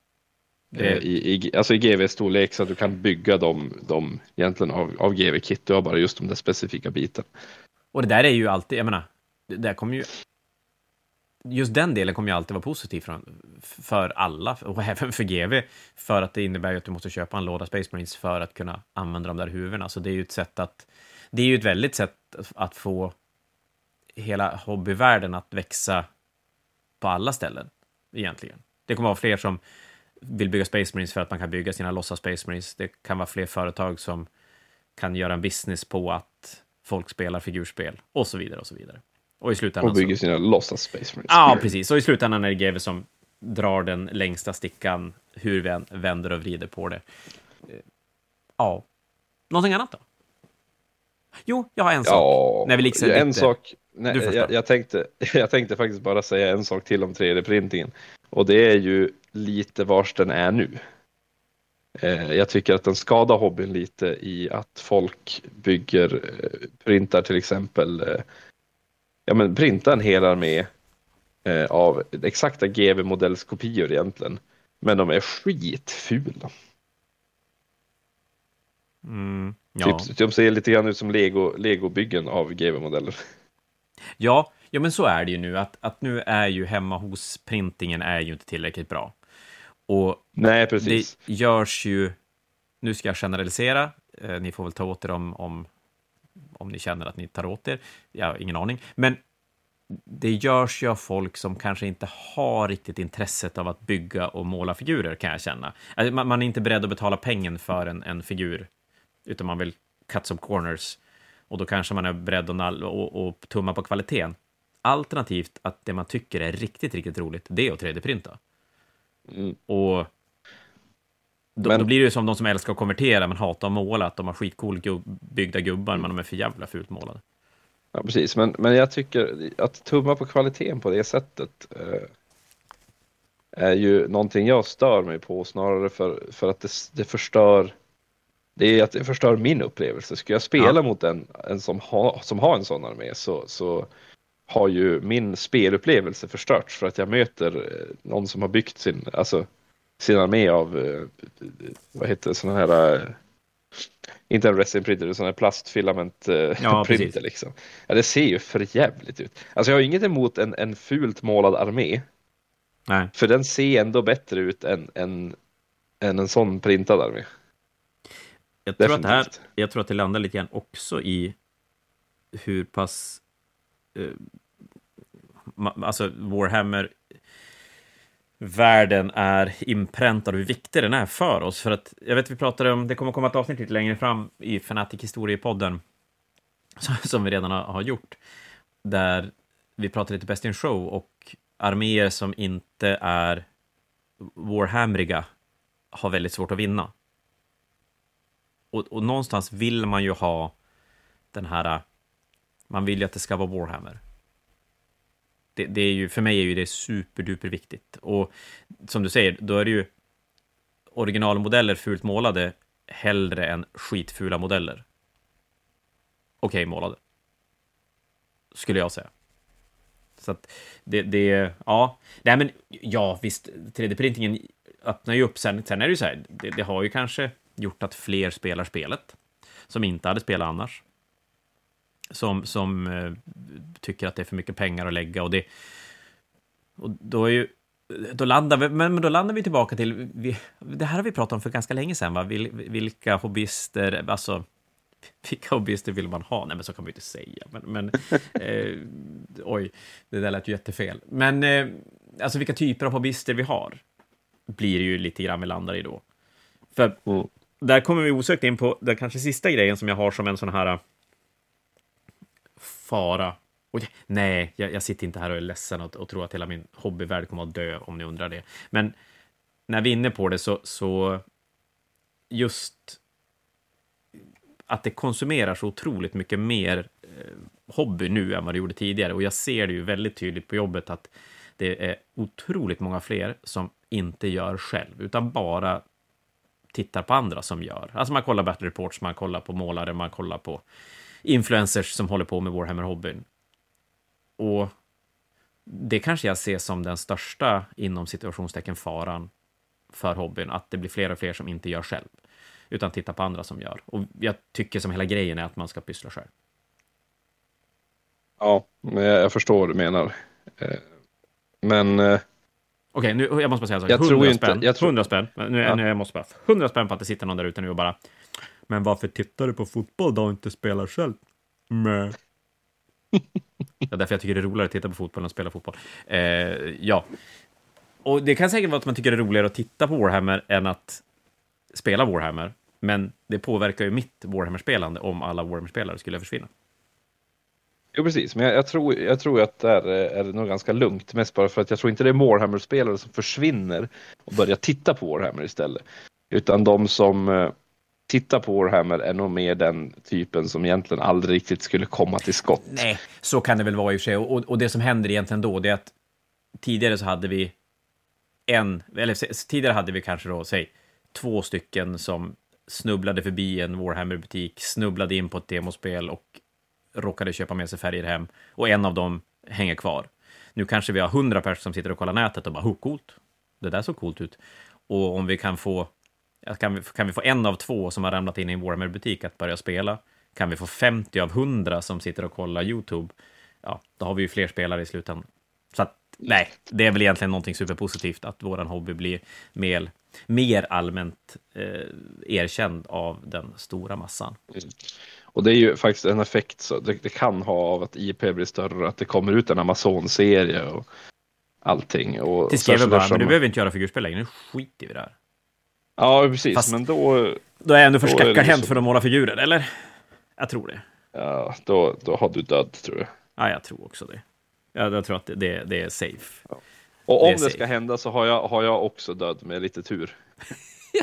Det... Eh, I, i, alltså i GV-storlek så att du kan bygga dem, dem egentligen av, av GV-kit. Du har bara just de där specifika bitarna. Och det där är ju alltid, jag menar, det där kommer ju just den delen kommer ju alltid vara positiv för, för alla, och även för GV, för att det innebär ju att du måste köpa en låda Space Marines för att kunna använda de där huvudena. Så det är ju ett sätt att... Det är ju ett väldigt sätt att få hela hobbyvärlden att växa på alla ställen, egentligen. Det kommer att vara fler som vill bygga Space Marines för att man kan bygga sina låtsas Space Marines. Det kan vara fler företag som kan göra en business på att folk spelar figurspel och så vidare och så vidare. Och i slutändan Och bygger så... sina låtsas Space Marines. Ja, precis. Och i slutändan är det GW som drar den längsta stickan, hur vi än vänder och vrider på det. Eh, ja. Någonting annat då? Jo, jag har en sak. Ja, när vi liksom en lite... sak. Nej, jag, jag, tänkte, (laughs) jag tänkte faktiskt bara säga en sak till om 3D-printingen. Och det är ju lite vars den är nu. Eh, jag tycker att den skadar hobbyn lite i att folk bygger eh, printar till exempel ja, men printa en hel armé eh, av exakta GV-modellskopior egentligen. Men de är skitfula. Mm, ja. typ, de ser lite grann ut som Lego, Lego-byggen av GV-modeller. Ja, ja, men så är det ju nu. Att, att nu är ju hemma hos printingen är ju inte tillräckligt bra. Och Nej, precis. det görs ju, nu ska jag generalisera, eh, ni får väl ta åt er om, om om ni känner att ni tar åt er. Jag har ingen aning. Men det görs ju av folk som kanske inte har riktigt intresset av att bygga och måla figurer, kan jag känna. Alltså, man, man är inte beredd att betala pengen för en, en figur, utan man vill cut some corners. Och då kanske man är beredd att och, och tumma på kvaliteten. Alternativt att det man tycker är riktigt, riktigt roligt, det är att 3D-printa. Mm. Och då, Men- då blir det ju som de som älskar att konvertera men hatar att måla, att de har skitcool gubb, byggda gubbar, men de är för jävla fult målade. Ja, precis. Men, men jag tycker att tumma på kvaliteten på det sättet eh, är ju någonting jag stör mig på snarare för, för att det, det förstör det är att det förstör min upplevelse. Ska jag spela Ja. mot en, en som, ha, som har en sån armé så, så har ju min spelupplevelse förstörts för att jag möter eh, någon som har byggt sin, alltså, sin armé av, eh, vad heter det, sådana här eh, inte en resin printer, utan sån här plastfilament eh, Ja, (laughs) printer liksom. Ja, det ser ju för jävligt ut. Alltså jag har inget emot en, en fult målad armé, Nej. för den ser ändå bättre ut än, än, än en sån printad armé. Jag tror, att det här, jag tror att det landar lite grann också i hur pass... Eh, alltså, Warhammer världen är inpräntad och hur viktig den är för oss. För att, jag vet, vi pratade om, det kommer komma ett avsnitt lite längre fram i Fanatic Historiepodden, (laughs) som, vi redan har, gjort, där vi pratar lite Best in Show och arméer som inte är Warhammeriga har väldigt svårt att vinna. Och, och någonstans vill man ju ha den här... Man vill ju att det ska vara Warhammer. Det, det är ju, för mig är ju det superduper viktigt. Och som du säger, då är det ju originalmodeller fult målade hellre än skitfula modeller. Okej målade. Skulle jag säga. Så att det, det ja. Nej men, ja visst, 3D-printingen öppnar ju upp. Sen, sen är det ju så här, det, det har ju kanske gjort att fler spelar spelet som inte hade spelat annars. Som, som eh, tycker att det är för mycket pengar att lägga och det... Och då är ju... Då landar vi, men, då landar vi tillbaka till... Vi, det här har vi pratat om för ganska länge sedan, va? Vil, vilka hobbyister... Alltså, (laughs) vilka hobbyister vill man ha? Nej, men så kan man ju inte säga. Men, men (laughs) eh, oj, det där lät ju jättefel. Men eh, alltså vilka typer av hobbyister vi har blir det ju lite grann vi landar i då. För Mm. där kommer vi osökt in på den kanske sista grejen som jag har som en sån här fara. Oj, nej, jag, jag sitter inte här och är ledsen och, och tror att hela min hobbyvärld kommer att dö, om ni undrar det. Men när vi är inne på det så, så just att det konsumerar så otroligt mycket mer eh, hobby nu än vad det gjorde tidigare. Och jag ser det ju väldigt tydligt på jobbet att det är otroligt många fler som inte gör själv, utan bara tittar på andra som gör. Alltså man kollar battle reports, man kollar på målare, man kollar på influencers som håller på med Warhammer-hobbyn. Och det kanske jag ser som den största, inom situationstecken, faran för hobbyn, att det blir fler och fler som inte gör själv, utan tittar på andra som gör. Och jag tycker som hela grejen är att man ska pyssla själv. Ja, men jag, förstår vad du menar. Eh, Men eh, Okej, nu, jag måste bara säga en sak. Jag 100 tror inte- spänn. jag tror- 100 spänn. Nu, Ja. nu jag måste bara... 100 spänn på att det sitter någon där ute nu och bara... Men varför tittar du på fotboll då och inte spelar själv? Mö. Det är därför jag tycker det är roligare att titta på fotboll än att spela fotboll. Eh, ja. Och det kan säkert vara att man tycker det är roligare att titta på Warhammer än att spela Warhammer. Men det påverkar ju mitt Warhammer-spelande om alla Warhammer-spelare skulle försvinna. Jo, precis. Men jag, jag, tror, jag tror att där är, är det nog ganska lugnt. Mest bara för att jag tror inte det är Warhammer-spelare som försvinner och börjar titta på Warhammer istället. Utan de som Titta på Warhammer är nog mer den typen som egentligen aldrig riktigt skulle komma till skott. Nej, så kan det väl vara i och för sig. Och, och det som händer egentligen då, det är att tidigare så hade vi en, eller tidigare hade vi kanske då, säg, två stycken som snubblade förbi en Warhammer-butik, snubblade in på ett demospel och råkade köpa med sig färger hem. Och en av dem hänger kvar. Nu kanske vi har hundra personer som sitter och kollar nätet och bara, hur coolt. Det där såg coolt ut. Och om vi kan få, kan vi, kan vi få en av två som har ramlat in i en Warhammer-butik att börja spela, kan vi få 50 av 100 som sitter och kollar YouTube, ja, då har vi ju fler spelare i slutändan. Så att, nej, det är väl egentligen någonting superpositivt att våran hobby blir mer, mer allmänt eh, erkänd av den stora massan. Och det är ju faktiskt en effekt så det, det kan ha av att IP blir större, att det kommer ut en Amazon-serie och allting. Och Det skrev jag bara, men du behöver inte göra figurspel längre, nu skiter vi i det här. Ja, precis, Fast- men då, Då är jag ändå för det skackarhänt liksom- för att måla figurer, eller? Jag tror det. ja, då, då har du död tror jag. Ja, jag tror också det. Jag, jag tror att det, det, det är safe. Och Det är om det safe. ska hända så har jag, har jag också död med lite tur. (laughs)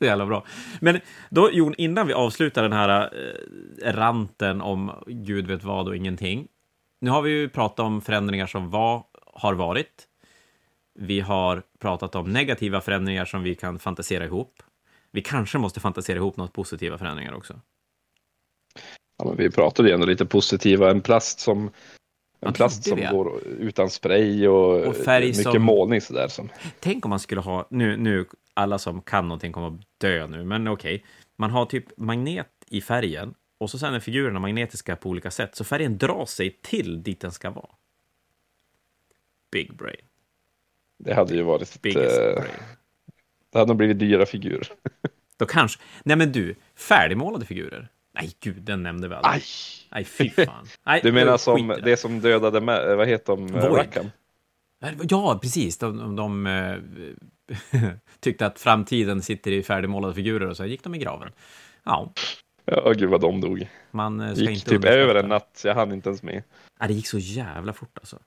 Det är jävla bra. Men då, Jon, innan vi avslutar den här eh, ranten om gud vet vad och ingenting. Nu har vi ju pratat om förändringar som var, har varit. Vi har pratat om negativa förändringar som vi kan fantisera ihop. Vi kanske måste fantisera ihop något positiva förändringar också. Ja, men vi pratade ju ändå lite positiva, en plast som en plast som det. går utan spray och, Och färg mycket som- målning sådär. Som, Tänk om man skulle ha, nu, nu alla som kan någonting kommer att dö nu, men okej. Man har typ magnet i färgen och så sen är figurerna magnetiska på olika sätt, så färgen drar sig till dit den ska vara. Big brain. Det hade ju varit, Biggest eh, det hade nog blivit dyra figurer. Då kanske... Nej men du, färdigmålade figurer? Nej gud, den nämnde vi aldrig. Aj! Nej, fy fan. Nej, Du menar som det. som dödade, med, vad heter de, Void. Rackham? Ja, precis. De, de, de eh, (laughs) tyckte att framtiden sitter i färdigmålade figurer och så gick de i graven. Ja, Ja, gud vad de dog. man eh, ska gick inte typ över en natt, jag hann inte ens med. Ja, det gick så jävla fort alltså.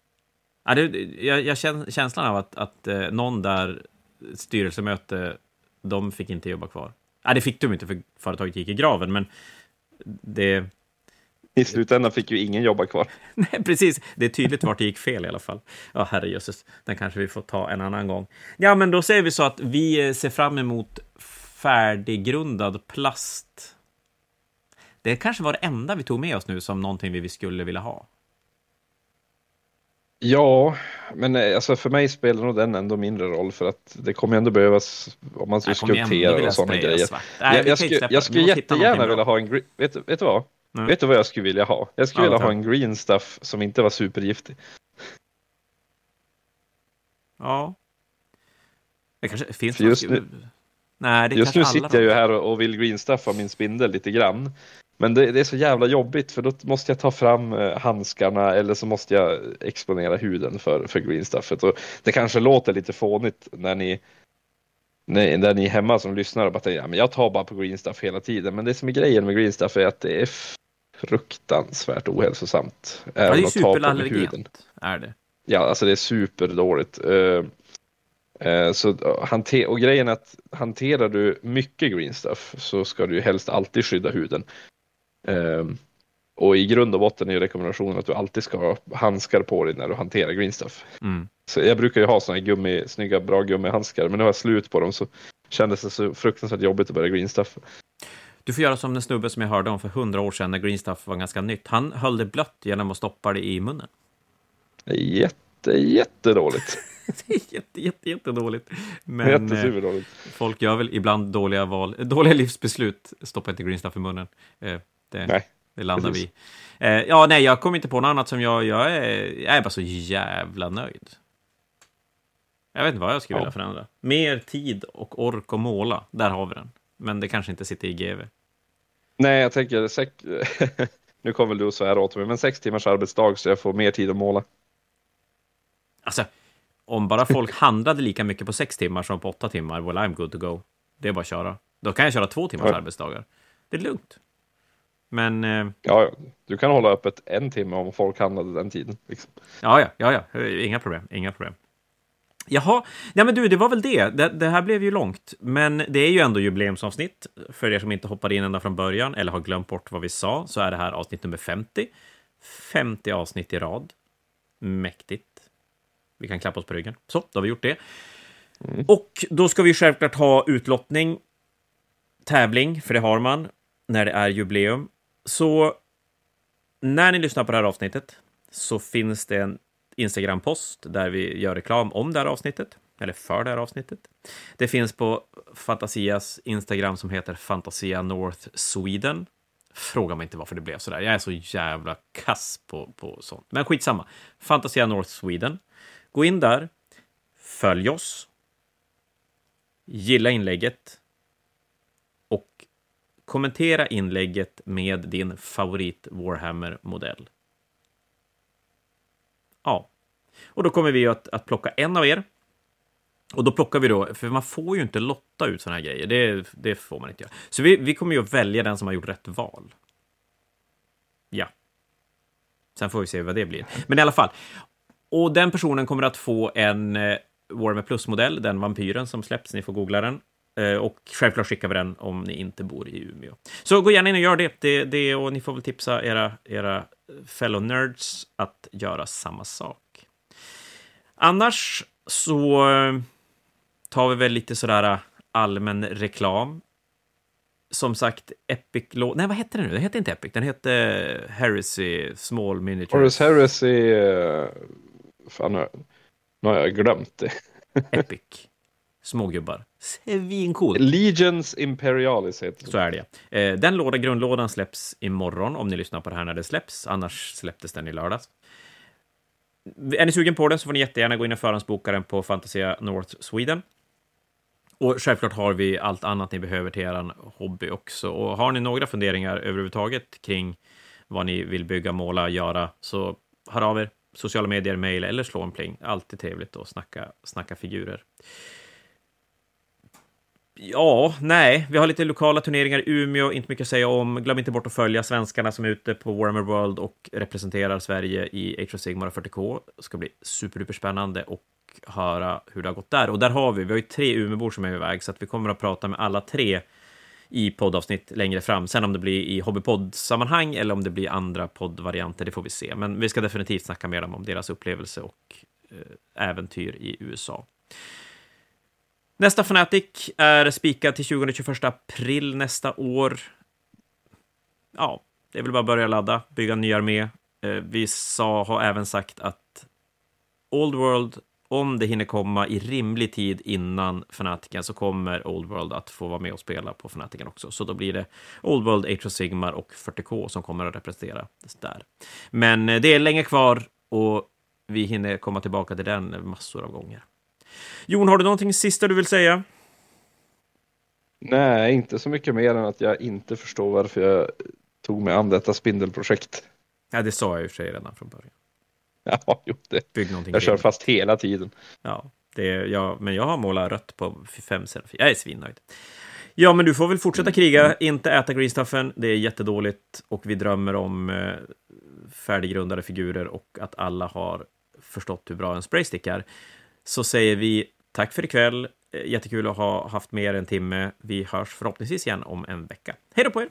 Ja, det, jag, jag känner känslan av att, att eh, någon där styrelsemöte, de fick inte jobba kvar. Ja, det fick de inte för företaget gick i graven, men det... I slutändan fick ju ingen jobba kvar. (laughs) Nej, precis. Det är tydligt vart det gick fel i alla fall. Ja, herrejösses. Den kanske vi får ta en annan gång. Ja, men då säger vi så att vi eh, ser fram emot färdiggrundad plast. Det kanske var det enda vi tog med oss nu som någonting vi skulle vilja ha. Ja, men eh, alltså för mig spelar nog den ändå mindre roll för att det kommer ändå behövas om man ska skulptera och sådana grejer. Nej, jag, jag, släppa jag skulle jättegärna vilja ha en green, vet, vet du vad? Mm. Vet du vad jag skulle vilja ha? Jag skulle Ja, vilja ha en green stuff som inte var supergiftig. Ja. Det kanske finns För just skru- Nej, det Just nu sitter jag ju här och, vill greenstuffa min spindel lite grann. Men det, det är så jävla jobbigt för då måste jag ta fram eh, handskarna eller så måste jag exponera huden för, för greenstuffet. Och det kanske låter lite fånigt när ni, när, när ni är hemma som lyssnar och bara tänker ja, men jag tar bara på greenstuff hela tiden. Men det som är grejen med greenstuff är att det är fruktansvärt ohälsosamt. Ja, det är superallergent. Är det. Ja, alltså det är superdåligt. Uh, så, och grejen är att hanterar du mycket green stuff så ska du helst alltid skydda huden. Uh, och i grund och botten är ju rekommendationen att du alltid ska ha handskar på dig när du hanterar green stuff. Mm. Så jag brukar ju ha här gummi, snygga, bra gummihandskar, men nu har jag slut på dem så kändes det så fruktansvärt jobbigt att börja green stuff. Du får göra som den snubbe som jag hörde om för hundra år sedan när Green Stuff var ganska nytt. Han höll det blött genom att stoppa det i munnen. Jätte, jättedåligt. (laughs) Det är jätte, jätte, jättedåligt. Men eh, Jättesuperdåligt. folk gör väl ibland dåliga val, dåliga livsbeslut. Stoppa inte Green Stuff i munnen. Det, Nej. det landar precis. vi eh, Ja, nej, jag kommer inte på något annat som jag... Jag är, jag är bara så jävla nöjd. Jag vet inte vad jag skulle Ja. vilja förändra. Mer tid och ork och måla. Där har vi den. Men det kanske inte sitter i GV. Nej, jag tänker sex... (laughs) nu kommer väl du så här åt mig, men sex timmars arbetsdag så jag får mer tid att måla. Alltså, om bara folk (laughs) handlade lika mycket på sex timmar som på åtta timmar, well I'm good to go. Det är bara att köra. Då kan jag köra två timmars Ja. arbetsdagar. Det är lugnt. Men, eh, Ja, ja, du kan hålla öppet en timme om folk handlade den tiden. Liksom. ja, ja, ja, ja, inga problem, inga problem. Jaha, nej men du, det var väl det. det. Det här blev ju långt, men det är ju ändå jubileumsavsnitt. För er som inte hoppade in ända från början eller har glömt bort vad vi sa, så är det här avsnitt nummer 50. 50 avsnitt i rad. Mäktigt. Vi kan klappa oss på ryggen. Så, då har vi gjort det. Och då ska vi självklart ha utlottning, tävling, för det har man när det är jubileum. Så när ni lyssnar på det här avsnittet så finns det en Instagram-post där vi gör reklam om det här avsnittet, eller för det här avsnittet. Det finns på Fantasias Instagram som heter Fantasia North Sweden. Fråga mig inte varför det blev sådär. Jag är så jävla kass på, på sånt. Men skitsamma. Fantasia North Sweden. Gå in där, följ oss, gilla inlägget kommentera inlägget med din favorit Warhammer-modell. Ja, och då kommer vi att, att plocka en av er. Och då plockar vi då, för man får ju inte lotta ut sådana här grejer. Det, det får man inte göra. Så vi, vi kommer ju att välja den som har gjort rätt val. Ja. Sen får vi se vad det blir. Men i alla fall. Och den personen kommer att få en eh, Warhammer Plus-modell, den vampyren som släpps. Ni får googla den. Eh, och självklart skickar vi den om ni inte bor i Umeå. Så gå gärna in och gör det. det, det och ni får väl tipsa era, era fellow nerds att göra samma sak. Annars så eh, tar vi väl lite sådär allmän reklam. Som sagt, Epic... Nej, vad hette den nu? Den hette inte Epic, den hette Heresy Small Miniatures. Horus Heresy... Fan, nu har jag glömt det. (laughs) Epic. Små gubbar. Svincoolt. Legions Imperialis heter Så är det. Eh, den låda, grundlådan släpps imorgon, om ni lyssnar på det här när det släpps. Annars släpptes den i lördags. Är ni sugen på den så får ni jättegärna gå in och förhandsboka den på Fantasia North Sweden. Och självklart har vi allt annat ni behöver till er hobby också. Och har ni några funderingar överhuvudtaget kring vad ni vill bygga, måla, göra, så hör av er. Sociala medier, mejl eller slå en pling. Alltid trevligt att snacka, snacka figurer. Ja, nej, vi har lite lokala turneringar i Umeå, inte mycket att säga om. Glöm inte bort att följa svenskarna som är ute på Warhammer World och representerar Sverige i Age of Sigmar 40K. Det ska bli superduper spännande och höra hur det har gått där. Och där har vi, vi har ju tre Umeåbor som är iväg, så att vi kommer att prata med alla tre i poddavsnitt längre fram. Sen om det blir i hobbypodd-sammanhang eller om det blir andra poddvarianter, det får vi se. Men vi ska definitivt snacka med dem om deras upplevelse och eh, äventyr i USA. Nästa Fnatic är spikad till 20-21 april nästa år. Ja, det är väl bara att börja ladda, bygga en ny armé. Eh, vi sa, har även sagt att Old World, om det hinner komma i rimlig tid innan Fanatiken, så kommer Old World att få vara med och spela på Fanatiken också. Så då blir det Old World, Age of Sigmar och 40K som kommer att representera där. Men eh, det är länge kvar och vi hinner komma tillbaka till den massor av gånger. Jon, har du någonting sista du vill säga? Nej, inte så mycket mer än att jag inte förstår varför jag tog mig an detta spindelprojekt. Ja, det sa jag och för sig redan från början. Ja, jo, det. Bygg någonting jag kör fast hela tiden. Ja, det är, ja, men jag har målat rött på fem sen. Jag är svinnöjd. Ja, men du får väl fortsätta kriga, inte äta greenstuffen. Det är jättedåligt och vi drömmer om eh, färdiggrundade figurer och att alla har förstått hur bra en spraystick är. Så säger vi tack för ikväll. Eh, jättekul att ha haft med er en timme. Vi hörs förhoppningsvis igen om en vecka. Hej då på er!